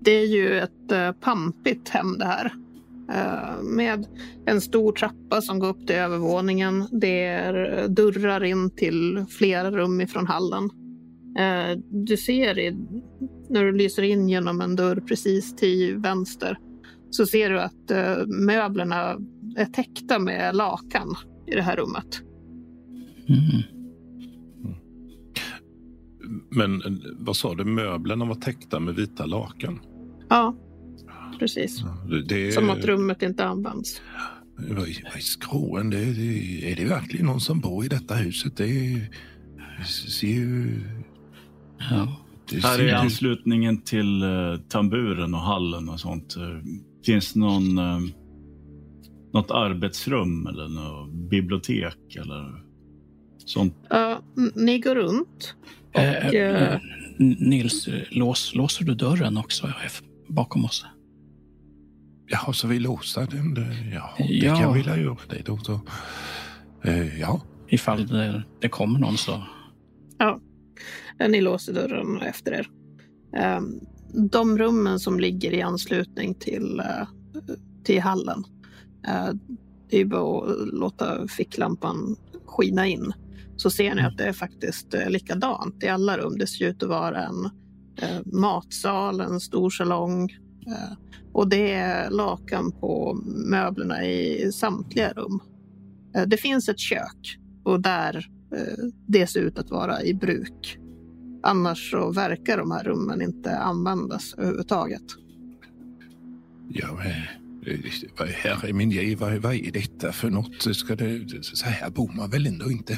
Det är ju ett uh, pampigt hem det här. eh, med en stor trappa som går upp till övervåningen. Det är dörrar in till flera rum ifrån hallen. Eh, du ser i, när du lyser in genom en dörr precis till vänster så ser du att eh, möblerna är täckta med lakan i det här rummet. Mm. Men eh, vad sa du, möblerna var täckta med vita lakan? Ja, precis. Det, Som att rummet inte används. Vad är skråen? Det, det, är det verkligen någon som bor i detta huset? Det, det ser ju... Ja. Det Här ser i anslutningen till uh, tamburen och hallen och sånt. eh, finns det någon, eh, något arbetsrum eller något bibliotek eller sånt? Ja, n- ni går runt. Och, eh, Nils, lås, låser du dörren också bakom oss? Jaha, så vi låser den? Det- Ja, det Ja. kan vi göra det då. Så. Eh, ja, Ifall det, det kommer någon så... Ni låser dörren efter er. Ehm, De rummen som ligger i anslutning till, till hallen. Det är bara att låta ficklampan skina in. Så ser ni att det är faktiskt eh, likadant i alla rum. Det ser ut att vara en eh, matsal, en stor salong. eh, Och det är lakan på möblerna i samtliga rum. Det finns ett kök och där det ser ut att vara i bruk. Annars så verkar de här rummen inte användas överhuvudtaget. ja herre min vad, vad är detta för något? Ska det, så här bor man väl ändå inte?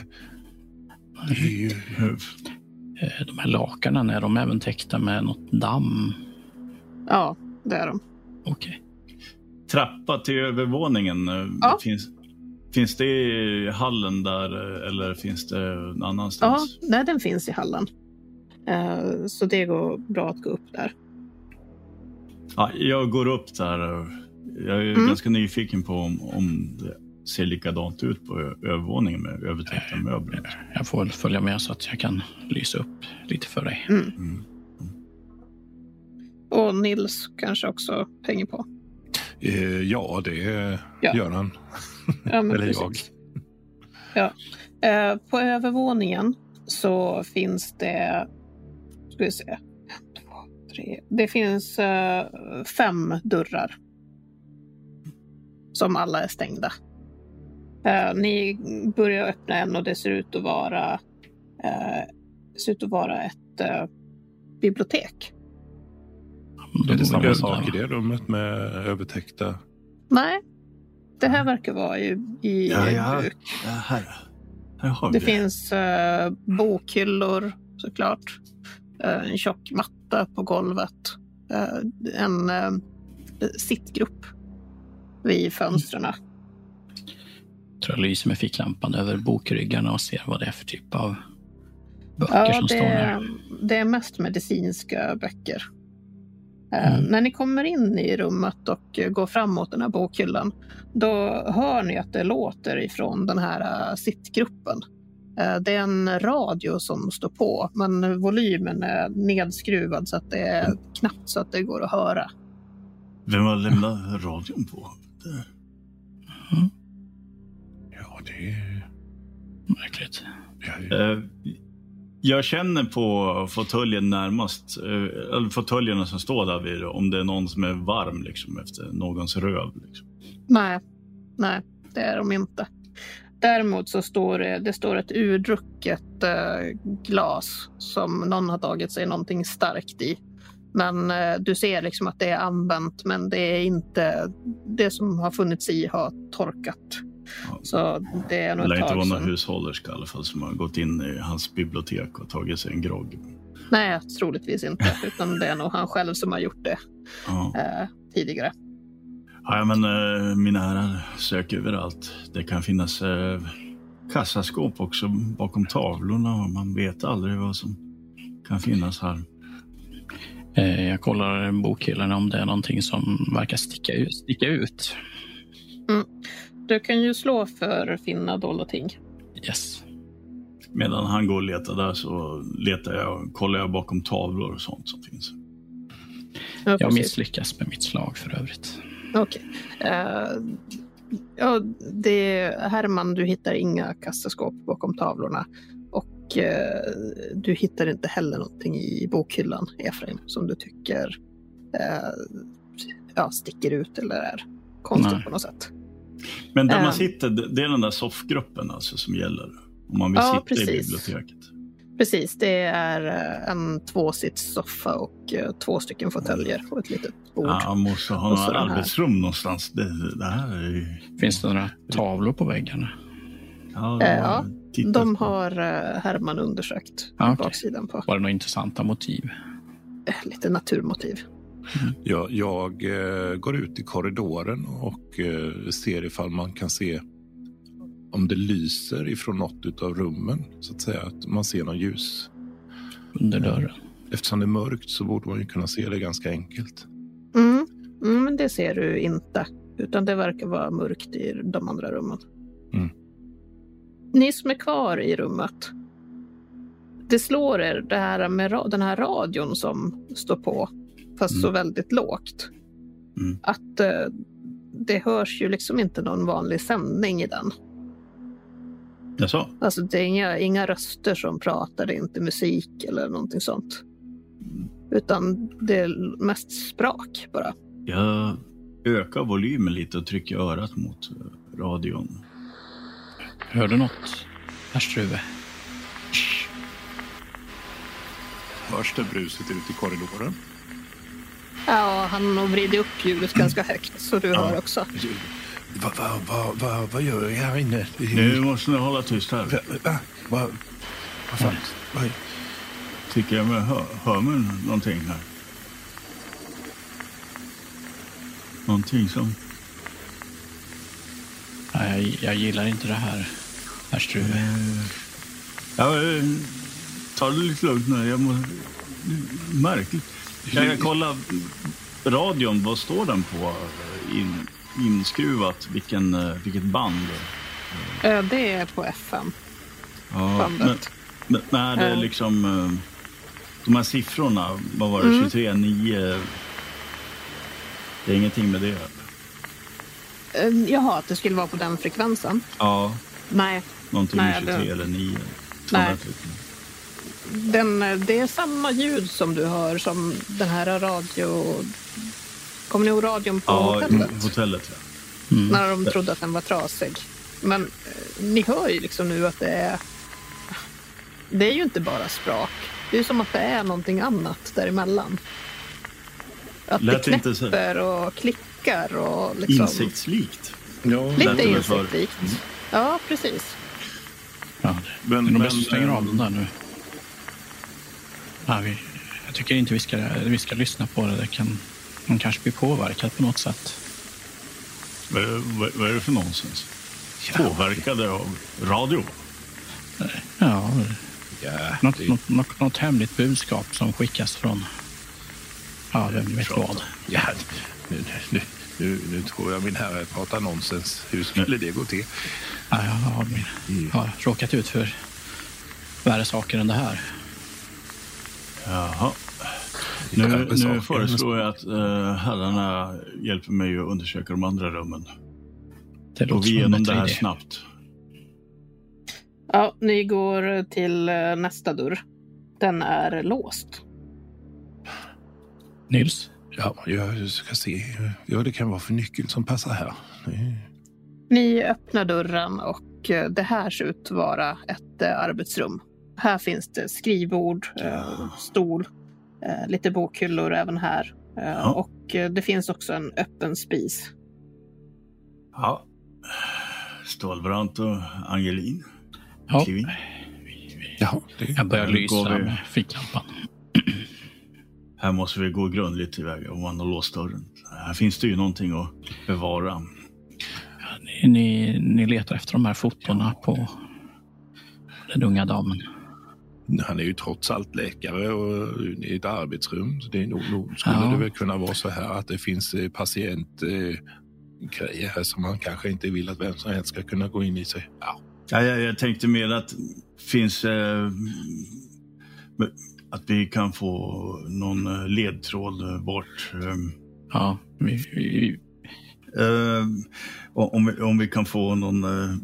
Eh, De här lakanen, är de även täckta med något damm? Ja, det är de. Okej. Trappa till övervåningen. eh, Ja. Finns, finns det i hallen där eh, eller finns det någon Ja, annanstans? nej, den finns i hallen. Så det går bra att gå upp där. Ja, jag går upp där. och Jag är Mm. ganska nyfiken på om, om det ser likadant ut på övervåningen med övertäckta möbler. Jag får väl följa med så att jag kan lysa upp lite för dig. Mm. Och Nils kanske också hänger på. eh, ja, det Ja. gör han. Ja, men Eller precis. Ja. Eh, På övervåningen så finns det, ska vi se, en, två, tre. Det finns eh, fem dörrar. Som alla är stängda. Eh, ni börjar öppna en och det ser ut att vara, eh, det ser ut att vara ett eh, bibliotek. Då Är det samma sak i det rummet med övertäckta? Nej, det här verkar vara i, i Ja, ja. bruk. Ja, här. här har vi Det finns eh, bokhyllor såklart. Eh, en tjock matta på golvet. Eh, en eh, sittgrupp vid fönstren. Tror jag lyser med ficklampan över bokryggarna och ser vad det är för typ av böcker Ja, som det, står där. är- det är mest medicinska böcker. Eh, Mm. När ni kommer in i rummet och går fram mot den här bokhyllan, då hör ni att det låter ifrån den här eh, sittgruppen. Eh, Det är en radio som står på, men volymen är nedskruvad så att det är knappt så att det går att höra. Vem har lämnat radion på? Ja, det är... Märkligt. Ja, Eh, Jag känner på fåtöljen närmast, eh, eller fåtöljerna som står där vid, om det är någon som är varm liksom, efter någons röv. Liksom. Nej, nej, det är de inte. Däremot så står det, det står ett urdrucket eh, glas som någon har tagit sig någonting starkt i. Men eh, du ser liksom att det är använt, men det är inte det som har funnits i har torkat. Så det är Det nog lär ett inte vara någon hushållerska i alla fall som har gått in i hans bibliotek och tagit sig en grogg. Nej, troligtvis inte, utan det är nog han själv som har gjort det Ja. eh, tidigare. Ja, men eh, mina herrar, sök överallt. Det kan finnas eh, kassaskåp också bakom tavlorna och man vet aldrig vad som kan finnas här. Eh, Jag kollar bokhyllan om det är någonting som verkar sticka ut. Sticka ut. Du kan ju slå för finna dolda ting. Yes. Medan han går och letar där så letar jag, kollar jag bakom tavlor och sånt som finns. Ja, Jag misslyckas med mitt slag för övrigt. Okej. Eh, ja, det, Herman, du hittar inga kassaskåp bakom tavlorna. Och eh, du hittar inte heller någonting i bokhyllan, Efraim, som du tycker eh, ja, sticker ut eller är konstigt Nej. på något sätt. Men där man Ehm. sitter, det är den där soffgruppen alltså som gäller. Om man vill Ja, sitta i precis. biblioteket. Precis, det är eh, en tvåsitssoffa och eh, två stycken fåtöljer och ett litet bord. Ja, man måste ha några den här. arbetsrum någonstans. Det, det här är ju... Finns det några tavlor på väggarna? Ja, Eh, ja, De på. har eh, Herman undersökt Ah, okej. baksidan på. Var det några intressanta motiv? Eh, Lite naturmotiv. Jag, jag eh, går ut i korridoren och eh, ser ifall man kan se om det lyser ifrån något av rummen. Så att säga att man ser någon ljus. Under dörren? Eftersom det är mörkt så borde man ju kunna se det ganska enkelt. Mm. Mm, men det ser du inte. Utan det verkar vara mörkt i de andra rummen. Mm. Ni som är kvar i rummet. Det slår er det här med den här radion som står på. Fast så Mm. väldigt lågt. Mm. Att eh, det hörs ju liksom inte någon vanlig sändning i den. Jaså? Alltså det är inga, inga röster som pratar, det är inte musik eller någonting sånt. Utan det är mest sprak bara. Jag ökar volymen lite och trycker örat mot eh, radion. Hör du något, herr Struve? Hörs det bruset ut i korridoren? Ja, han har nog vridit upp ljudet ganska högt så du hör också. Vad va, va, va, vad gör jag här inne? Nu måste ni hålla tyst här. Va, va, va, vad fan? Vad, Tycker jag mig hör, hör mig någonting här? Någonting som... Nej, jag, jag gillar inte det här, herr Struve. Ja, eh, ta det lite lugnt nu. Jag må... Märkligt. Jag kan kolla radion. Vad står den på? In, inskruvat. Vilken, eh, vilket band? Eh, Det är på FM, Ja, men, bandet. men, det är liksom... eh, De här siffrorna, vad var det? Mm. 23, 9... Det är ingenting med det? Jaha, att det skulle vara på den frekvensen? Ja, Nej, någonting Nej, med 23 det- eller 9. Nej. 230. den, det är samma ljud som du hör som den här radio... Kommer ni ihåg radion på Ja, hotellet? hotellet. Ja. Mm. När de trodde att den var trasig. Men eh, ni hör ju liksom nu att det är... Det är ju inte bara sprak. Det är som att det är någonting annat däremellan. Att Lät det inte så- knäpper och klickar och liksom... Insektslikt. ja, Lite insektslikt. Ja, precis. Ja, det men, är nog bäst att stänga eh, av den där nu. Ja, vi, jag tycker inte vi ska, vi ska lyssna på det. Det kan, man kanske blir påverkad på något sätt. Vad, vad, vad är det för nonsens? Påverkade av radio? Ja, Ja, något, det- något, något, något hemligt budskap som skickas från... Ja, vem vet vad. Ja, nu, nu, nu, nu tror jag min herre pratar nonsens. Hur skulle det gå till? Ja, jag har, min, har råkat ut för värre saker än det här. Jaha. Nu, nu föreslår jag att uh, herrarna hjälper mig att undersöka de andra rummen. Det Och låter vi igenom det här idé. snabbt. Ja, ni går till eh, nästa dörr. Den är låst. Nils? Ja, jag ska se vad det kan vara för nyckel som passar här. Ni öppnar dörren och eh, det här ser ut att vara ett eh, arbetsrum. Här finns det skrivbord, eh, stol, eh, lite bokhyllor även här. Eh, Ja. Och det finns också en öppen spis. Ja. Stålbrant och Angelin. Ja, Kliv in. Jaha, det, jag börjar lysa vi. med ficklampan. Här måste vi gå grundligt tillväga om man har låst dörren. Här finns det ju någonting att bevara. Ni, ni, ni letar efter de här fotona på den unga damen. Han är ju trots allt läkare och i ett arbetsrum. Så det är nog, nog skulle Ja. det väl kunna vara så här att det finns eh, patientgrejer eh, grejer här som man kanske inte vill att vem som helst ska kunna gå in i sig. Ja, Ja, jag, jag tänkte mer att finns eh, att vi kan få någon eh, ledtråd eh, bort. Eh, Ja, vi, vi, Eh, om, vi, om vi kan få någon eh,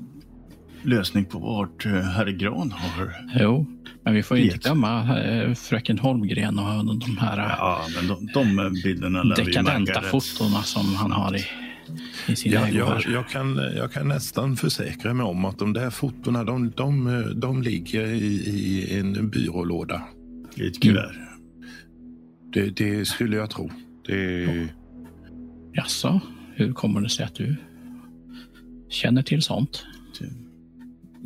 lösning på vart eh, herr Gran har... Jo, men vi får inte glömma eh, fröken Holmgren och de här eh, Ja, men de, de bilderna dekadenta fotona som han har i, i sin Jag, ägo. jag, jag, kan, jag kan nästan försäkra mig om att de där fotona de, de, de ligger i, i en byrålåda. I ett kuvert. Det, det skulle jag tro. Det, Jaså, hur kommer det sig att du känner till sånt?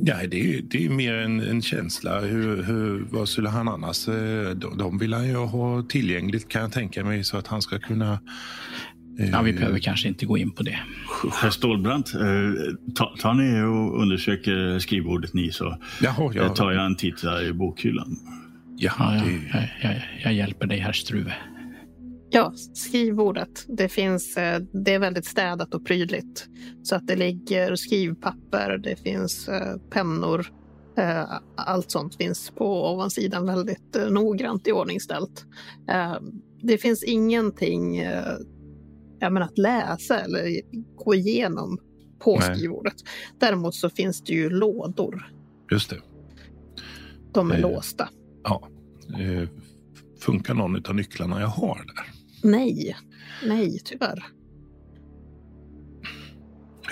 Ja, det, det är mer en, en känsla. Hur, hur, vad skulle han annars... eh, De, de vill han ju ha tillgängligt kan jag tänka mig så att han ska kunna... eh, Ja, vi behöver kanske inte gå in på det. Herr Stålbrant, eh, ta, tar ni och undersöker skrivbordet ni så Jaha, ja. tar jag en titt där i bokhyllan. ja, Ja, ja, det, jag, jag, jag hjälper dig, herr Struve. Ja, skrivbordet. Det, finns, eh, det är väldigt städat och prydligt. Så att det ligger skrivpapper, det finns eh, pennor. eh, Allt sånt finns på ovansidan väldigt noggrant iordningställt. Eh, Det finns ingenting menar, att läsa eller gå igenom på Nej. skrivbordet. Däremot så finns det ju lådor. just det. De är Eh. låsta. Ja. Eh, Funkar någon av nycklarna jag har där? Nej, nej tyvärr.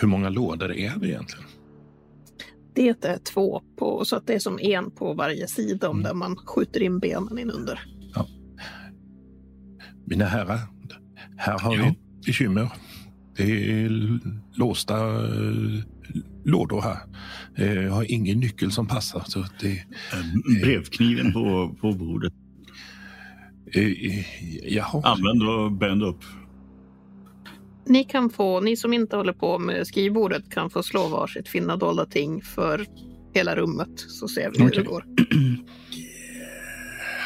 Hur många lådor är det egentligen? Det är två på, så att det är som en på varje sida om Mm. där man skjuter in benen in under. Mina herrar, här har Ja. vi ett bekymmer. Det är låsta eh, lådor här. Eh, Jag har ingen nyckel som passar. Så det, Eh, brevkniven på, på bordet. Eh, jaha. Använd och bänd upp. Ni kan få, ni som inte håller på med skrivbordet kan få slå varsitt finna dolda ting för hela rummet så ser vi hur det går.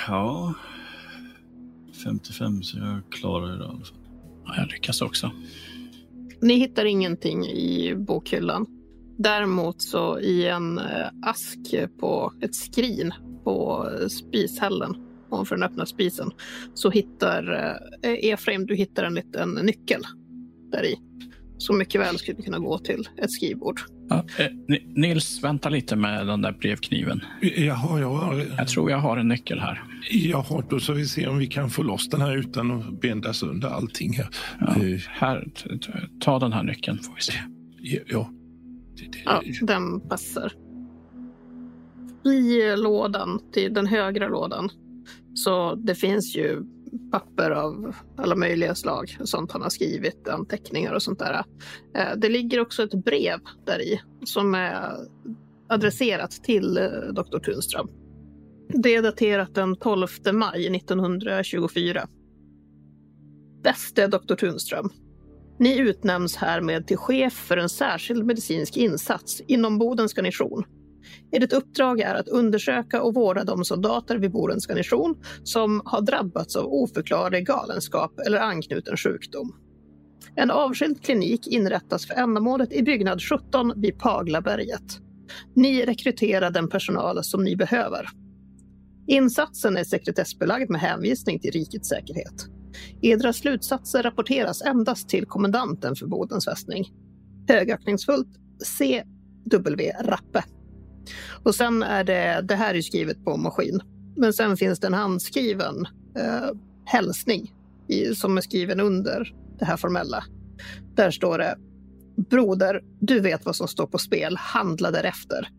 Ja. 55 så jag klarar det i alla fall. Ja, jag lyckas också. Ni hittar ingenting i bokhyllan. Däremot så i en eh, ask på ett skrin på eh, spishällen ovanför den öppna spisen så hittar eh, Efraim, du hittar en liten nyckel där i. Som mycket väl skulle kunna gå till ett skrivbord. Ja, eh, Ni- Nils, vänta lite med den där brevkniven. Jaha, jag har, Jag tror jag har en nyckel här. jaha, då ska vi se om vi kan få loss den här utan att benda sönder allting här. Ja, Eh, här, ta den här nyckeln får vi se. Ja. Det, det, Ja, den passar. I lådan, till den högra lådan, så det finns ju papper av alla möjliga slag. Sånt han har skrivit, anteckningar och sånt där. Eh, det ligger också ett brev där i som är adresserat till eh, doktor Tunström. Det är daterat den 12 maj 1924. Bäste doktor Tunström. Ni utnämns härmed till chef för en särskild medicinsk insats inom Bodens garnison. Ert uppdrag är att undersöka och vårda de soldater vid Borens garnison som har drabbats av oförklarlig galenskap eller anknuten sjukdom. En avskild klinik inrättas för ändamålet i byggnad 17 vid Paglaberget. Ni rekryterar den personal som ni behöver. Insatsen är sekretessbelagd med hänvisning till rikets säkerhet. Edra slutsatser rapporteras endast till kommendanten för Bodens fästning. Högaktningsfullt C.W. Rappe. Och sen är det, det här är skrivet på maskin, men sen finns det en handskriven eh, hälsning i, som är skriven under det här formella. Där står det Broder, du vet vad som står på spel. Handla därefter.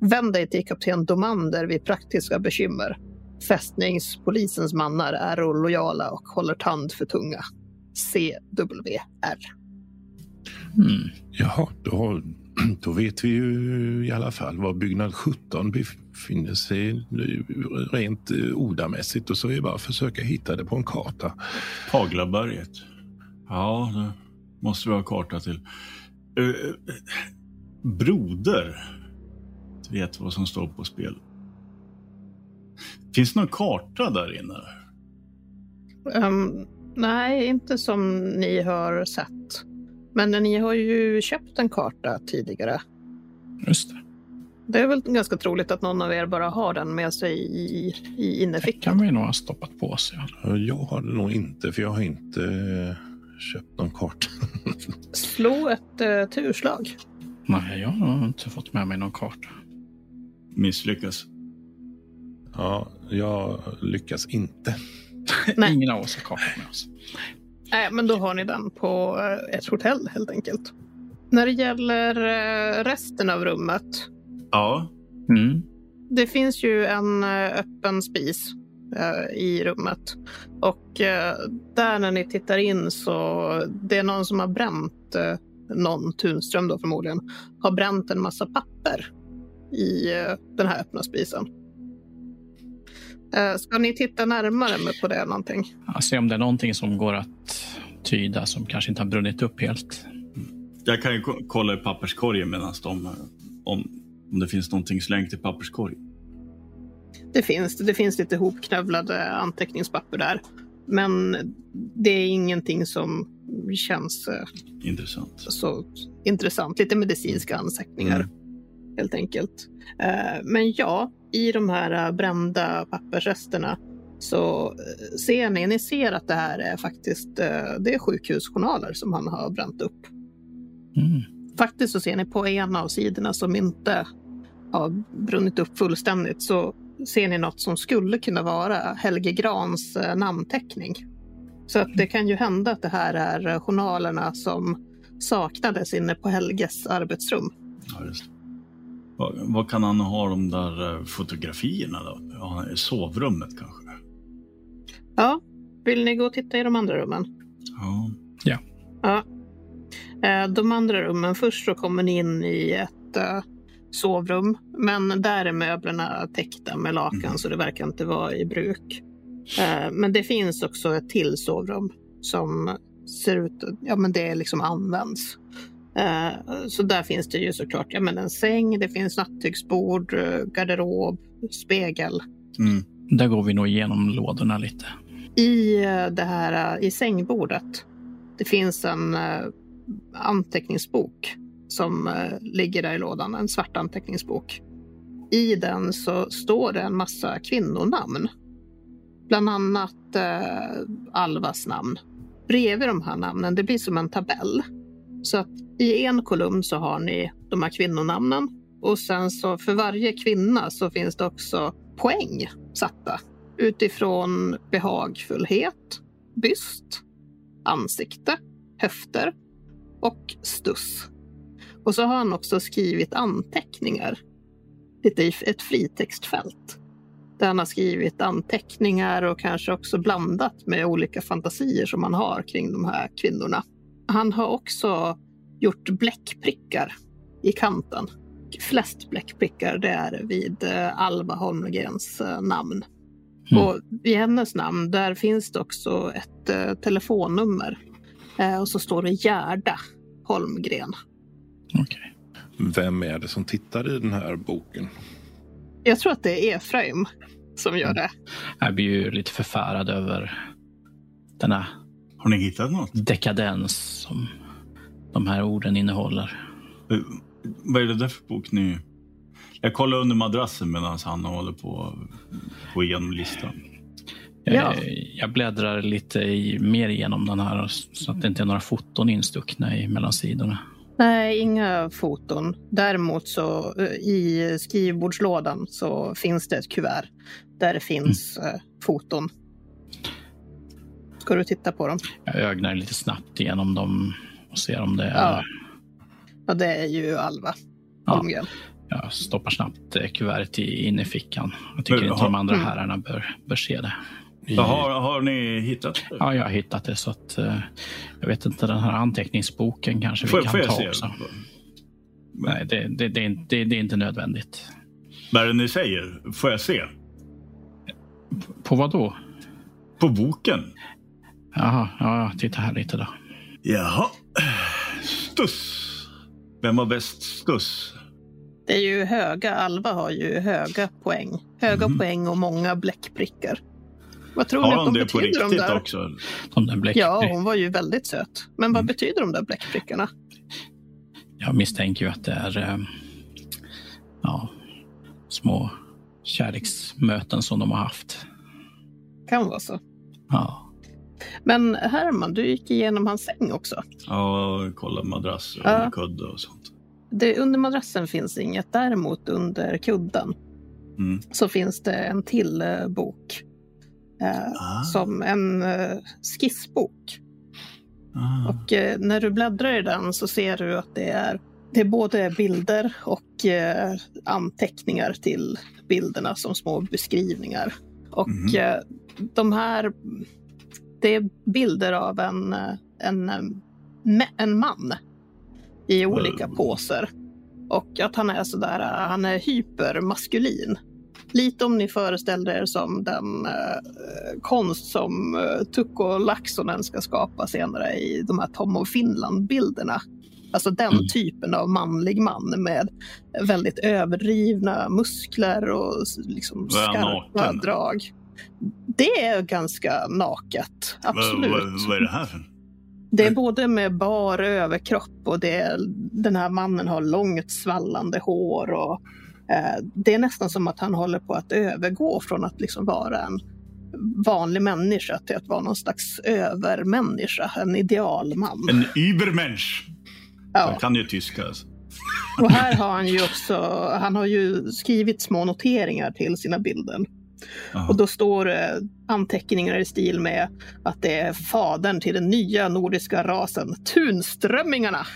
Vänd dig till kapten Domander vid praktiska bekymmer. Fästningspolisens mannar är lojala och håller tand för tunga. CWR. Mm. Jaha, då, då vet vi ju i alla fall var byggnad 17 befinner sig rent eh, ordamässigt och så är det bara att försöka hitta det på en karta. Paglaberget. Ja, det måste vi ha karta till. Eh, eh, broder vet vad som står på spel. Finns det någon karta där inne? Ehm, nej, inte som ni har sett. Men ni har ju köpt en karta tidigare. Just det. Det är väl ganska troligt att någon av er bara har den med sig i, i Det innerfickan. kan vi nog ha stoppat på sig. Jag har det nog inte, för jag har inte eh, köpt någon karta. Slå ett uh, turslag. Nej, jag har inte fått med mig någon karta. Misslyckas. Ja, jag lyckas inte. Nej. Ingen av oss har karta med oss. Nej, men då har ni den på eh, ett hotell helt enkelt. När det gäller eh, resten av rummet. Ja. Mm. Det finns ju en eh, öppen spis i rummet. Och där när ni tittar in så det är någon som har bränt, någon Tunström då förmodligen, har bränt en massa papper i den här öppna spisen. Eh, ska ni titta närmare på det någonting? Ja, se om det är någonting som går att tyda som kanske inte har brunnit upp helt. Jag kan ju ko- kolla i papperskorgen medan de... Om, om det finns någonting slängt i papperskorgen. Det finns det. Det finns lite hopknövlade anteckningspapper där. Men det är ingenting som känns eh, Intressant. så intressant. Lite medicinska anteckningar Mm. helt enkelt. Eh, Men ja, i de här eh, brända pappersresterna så eh, ser ni, ni ser att det här är faktiskt eh, det är sjukhusjournaler som han har bränt upp. Mm. Faktiskt så ser ni på en av sidorna som inte har brunnit upp fullständigt så ser ni något som skulle kunna vara Helge Grans namnteckning. Så att det kan ju hända att det här är journalerna som saknades inne på Helges arbetsrum. Ja. Vad, vad kan han ha de där eh, fotografierna då? Ja, i sovrummet kanske? Ja, vill ni gå och titta i de andra rummen? Ja. Ja. Eh, De andra rummen, först så kommer ni in i ett eh, sovrum, men där är möblerna täckta med lakan Mm. så det verkar inte vara i bruk. Men det finns också ett till sovrum som ser ut ja men det liksom används. Eh, Så där finns det ju såklart ja, men en säng, det finns nattduksbord, eh, garderob, spegel. Mm. Där går vi nog igenom lådorna lite. I eh, det här i sängbordet. Det finns en anteckningsbok som ligger där i lådan, en svart anteckningsbok. I den så står det en massa kvinnonamn. Bland annat eh, Alvas namn. Bredvid de här namnen, det blir som en tabell. Så att i en kolumn så har ni de här kvinnonamnen och sen så för varje kvinna så finns det också poäng satta utifrån behagfullhet, byst, ansikte, höfter och stuss. Och så har han också skrivit anteckningar lite i ett fritextfält. Där han har skrivit anteckningar och kanske också blandat med olika fantasier som han har kring de här kvinnorna. Han har också gjort bläckprickar i kanten. Flest bläckprickar det är vid eh, Alva Holmgrens eh, namn. Mm. Och i hennes namn där finns det också ett eh, telefonnummer. Eh, och så står det Gerda Holmgren. Okej. Vem är det som tittar i den här boken? Jag tror att det är Efraim som gör det. Jag blir ju lite förfärad över denna Har ni hittat något? dekadens som de här orden innehåller. Eh, Vad är det där för bok ni... Jag kollar under madrassen medan han håller på att gå igenom listan. Jag, Ja. jag bläddrar lite i, mer igenom den här så att det inte är några foton instuckna i mellan sidorna. Nej, inga foton. Däremot så eh, i skrivbordslådan så finns det ett kuvert där det finns eh, foton. Ska du titta på dem? Jag ögnar lite snabbt igenom dem och ser om det är... Ja. Ja, det är ju Alva Ja. Holmgren. Jag stoppar snabbt eh, kuvertet i, in i fickan. Jag tycker Men inte har- de andra Mm. herrarna bör, bör se det. I, Har, har ni hittat det? Ja, jag har hittat det så att eh, jag vet inte, den här anteckningsboken kanske Får, vi kan får jag ta se? också. Nej, det, det, det, är inte- det, det är inte nödvändigt. Vad är det ni säger? Får jag se? På vad då? På boken? Jaha, ja, titta här lite då. Jaha. Stuss. Vem har bäst stuss? Det är ju höga, Alva har ju höga poäng. Höga Mhm. poäng och många bläckprickar. Vad tror ni Har att han de det på betyder de riktigt där? också? De där. Ja, hon var ju väldigt söt. Men vad Mm. betyder de där bläckprickarna? Jag misstänker ju att det är eh, ja, små kärleksmöten som de har haft. Kan vara så. Ja. Men Herman, du gick igenom hans säng också. Ja, kolla madrass och Ja. kudde och sånt. Det, under madrassen finns inget. Däremot under kudden Mm. så finns det en till eh, bok. Eh, Ah. Som en eh, skissbok. Ah. Och eh, när du bläddrar i den så ser du att det är, det är både bilder och eh, anteckningar till bilderna som små beskrivningar. Och eh, de här, det är bilder av en, eh, en, eh, en man i olika Mm. poser. Och att han är sådär, eh, han är hypermaskulin. Lite om ni föreställer er som den eh, konst som eh, Tukko Laxonen ska skapa senare i de här Tom of Finland-bilderna. Alltså den Mm. typen av manlig man med väldigt överdrivna muskler och liksom skarpa naken? drag. Det är ganska naket, absolut. Vad, vad, vad är det här för? Det är både med bar överkropp och det är, den här mannen har långt svallande hår. Och, eh, det är nästan som att han håller på att övergå från att liksom vara en vanlig människa till att vara någon slags övermänniska, en idealman. En Übermensch. Ja. Jag kan ju tyska. Alltså. Och här har han ju också, han har ju skrivit små noteringar till sina bilder. Jaha. Och då står det anteckningar i stil med att det är fadern till den nya nordiska rasen, Tunströmmingarna.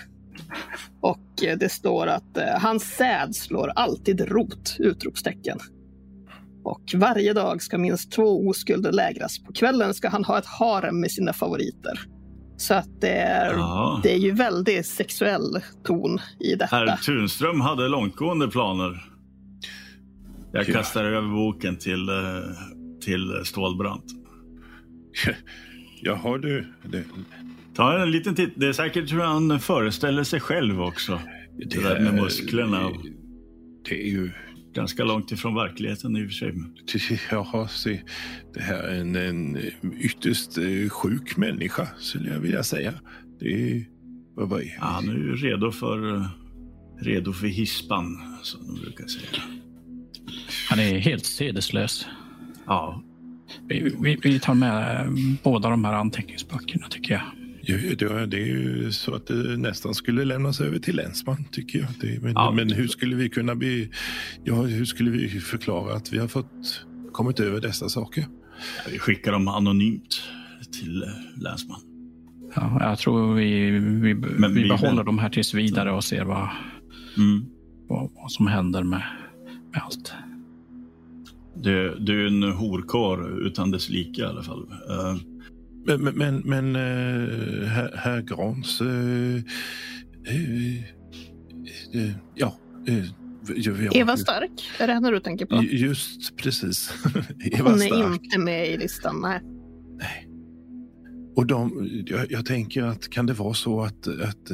Och eh, det står att eh, hans säd slår alltid rot! Utropstecken. Och varje dag ska minst två oskulder lägras. På kvällen ska han ha ett harem med sina favoriter. Så att det är, det är ju väldigt sexuell ton i detta. Herr Tunström hade långtgående planer. Jag Ja. kastar över boken till, eh, till Stålbrant. Jaha du. Det, Ta en liten titt. Det är säkert hur han föreställer sig själv också. Det där med musklerna. och- Det är ju... Ganska långt ifrån verkligheten i och för sig. Jaha, se. Det här är en, en ytterst eh, sjuk människa, skulle jag vilja säga. Det är... Vad, vad är Ja, han är ju redo för, eh, redo för hispan, som de brukar säga. Han är helt sedeslös. Ja, Vi, vi, vi tar med eh, båda de här anteckningsböckerna tycker jag. Ja, det, är ju så att det nästan skulle lämnas över till länsman, tycker jag. Det, men, Ja, men hur skulle vi kunna bli... Ja, hur skulle vi förklara att vi har fått kommit över dessa saker? vi skickar dem anonymt till eh, länsman. Ja, jag tror vi, vi, Men vi vi- behåller de här tills vidare och ser vad, Mm. vad, vad som händer med, med allt. Du, du är en horkar utan dess like i alla fall. Eh, Men, men, men, eh, herr, herr Grans... eh, ja, eh, ja, ja. Eva Stark, är det henne du tänker på? Just precis. Eva Hon är Stark. inte med i listan, nej. Och de, jag, jag tänker att kan det vara så att, att,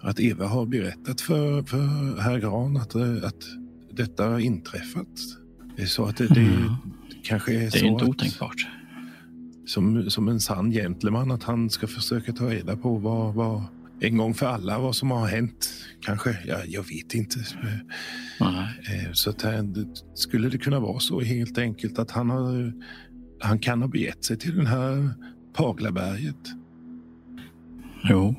att Eva har berättat för, för herr Gran att, att detta har inträffat? Det är så att det, det Mm. kanske är Det är så inte att, otänkbart. som, som en sann gentleman att han ska försöka ta reda på vad, vad en gång för alla vad som har hänt. Kanske, ja, jag vet inte. Nej. Eh, Så att det- skulle det kunna vara så helt enkelt att han, har, han kan ha begett sig till den här Paglaberget? Jo,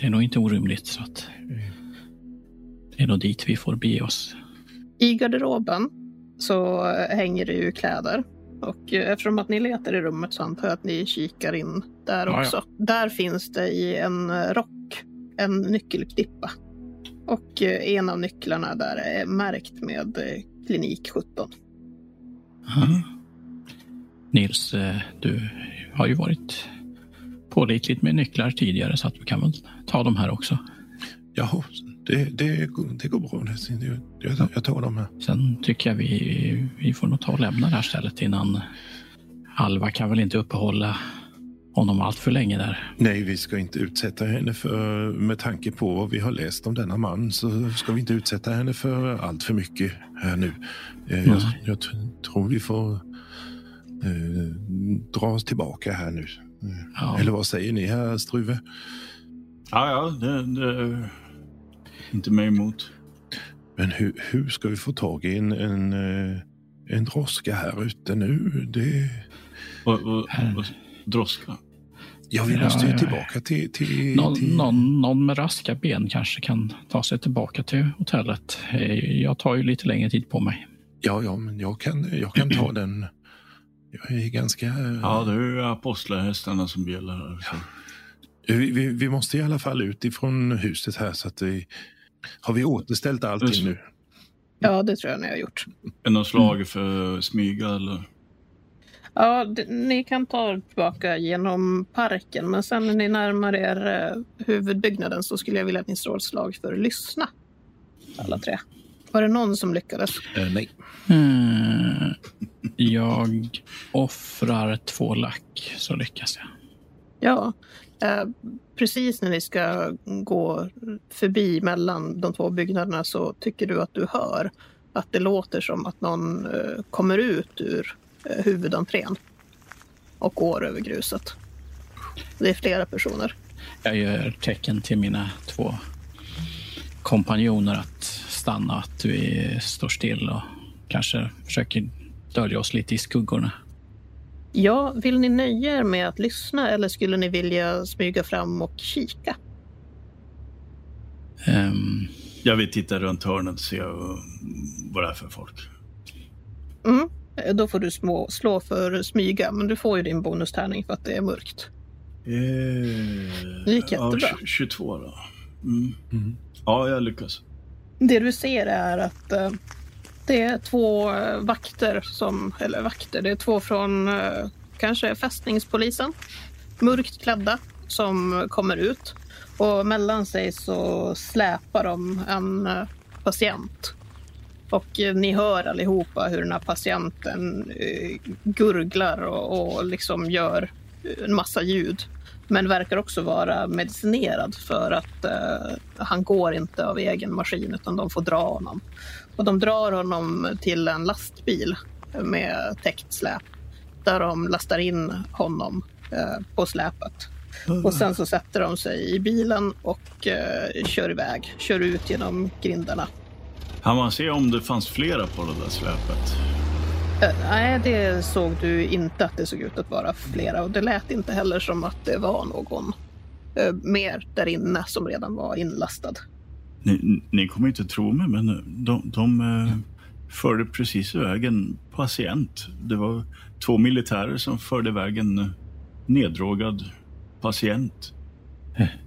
det är nog inte orimligt. Så att det är nog dit vi får bege oss. I garderoben så hänger det ju kläder. Och eftersom att ni letar i rummet så antar jag att ni kikar in där Ja, också. Där finns det i en rock en nyckelknippa. Och en av nycklarna där är märkt med klinik 17. Mm. Nils, eh, du har ju varit pålitligt med nycklar tidigare så att du kan väl ta de här också. Jaha, det, det, går- det går bra. Det- Jag, jag tar dem här. Sen tycker jag vi, vi får nog ta och lämna det här stället innan Alva kan väl inte uppehålla honom allt för länge där. Nej, vi ska inte utsätta henne för, med tanke på vad vi har läst om denna man, så ska vi inte utsätta henne för allt för mycket här nu. Eh, Jag, jag tror vi får eh, dra oss tillbaka här nu. Ja. Eller vad säger ni, herr Struve? Ja, ja, det, det inte mig emot. Men hur, hur ska vi få tag i en, en, eh, en droska här ute nu? Det, Vad, vad, vad, droska. Ja, vi måste ju ja, ja. tillbaka till... till, Någon, till... någon, någon med raska ben kanske kan ta sig tillbaka till hotellet. Eh, Jag tar ju lite längre tid på mig. Ja, ja, men jag kan, jag kan ta den. Jag är ganska... Ja, det är ju apostlarhästarna som gäller här. Vi, vi, vi måste i alla fall ut ifrån huset här så att vi... Har vi återställt allting nu? Ja, det tror jag ni har gjort. Är det något slag för smyga eller? Ja, d- ni kan ta tillbaka genom parken, men sen när ni närmar er eh, huvudbyggnaden så skulle jag vilja att ni slår ett slag för att lyssna. Alla tre. Var det någon som lyckades? Eh, nej. Eh, Jag offrar två lack så lyckas jag. Ja, eh, precis när ni ska gå förbi mellan de två byggnaderna så tycker du att du hör att det låter som att någon eh, kommer ut ur eh, huvudentrén och går över gruset. Det är flera personer. Jag gör tecken till mina två kompanjoner att stanna, att vi står still och kanske försöker dölja oss lite i skuggorna. Ja, vill ni nöja er med att lyssna eller skulle ni vilja smyga fram och kika? Ehm, Jag vill titta runt hörnet och se vad det är för folk. Mm. Då får du små, slå för smyga, men du får ju din bonustärning för att det är mörkt. Eh, Det gick jättebra. Ja, 22 då. Mm. Mm. Ja, jag lyckas. Det du ser är att eh, det är två vakter som, eller vakter, det är två från eh, kanske fästningspolisen, mörkt klädda, som kommer ut. Och mellan sig så släpar de en eh, patient. Och eh, ni hör allihopa hur den här patienten gurglar och, och liksom gör en massa ljud. Men verkar också vara medicinerad för att eh, han går inte av egen maskin utan de får dra honom. Och de drar honom till en lastbil med täckt släp där de lastar in honom eh, på släpet. Och sen så sätter de sig i bilen och eh, kör iväg, kör ut genom grindarna. Han man se om det fanns flera på det där släpet? Eh, nej, det såg du inte att det såg ut att vara flera och det lät inte heller som att det var någon eh, mer där inne som redan var inlastad. Ni, ni kommer inte tro mig, men de, de eh, förde precis iväg en patient. Det var två militärer som förde iväg en eh, neddrogad patient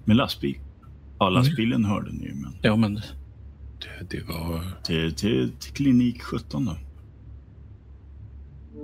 med lastbil. Ja, lastbilen hörde ni men ja, men Det, det var... till, till, till klinik 17 då.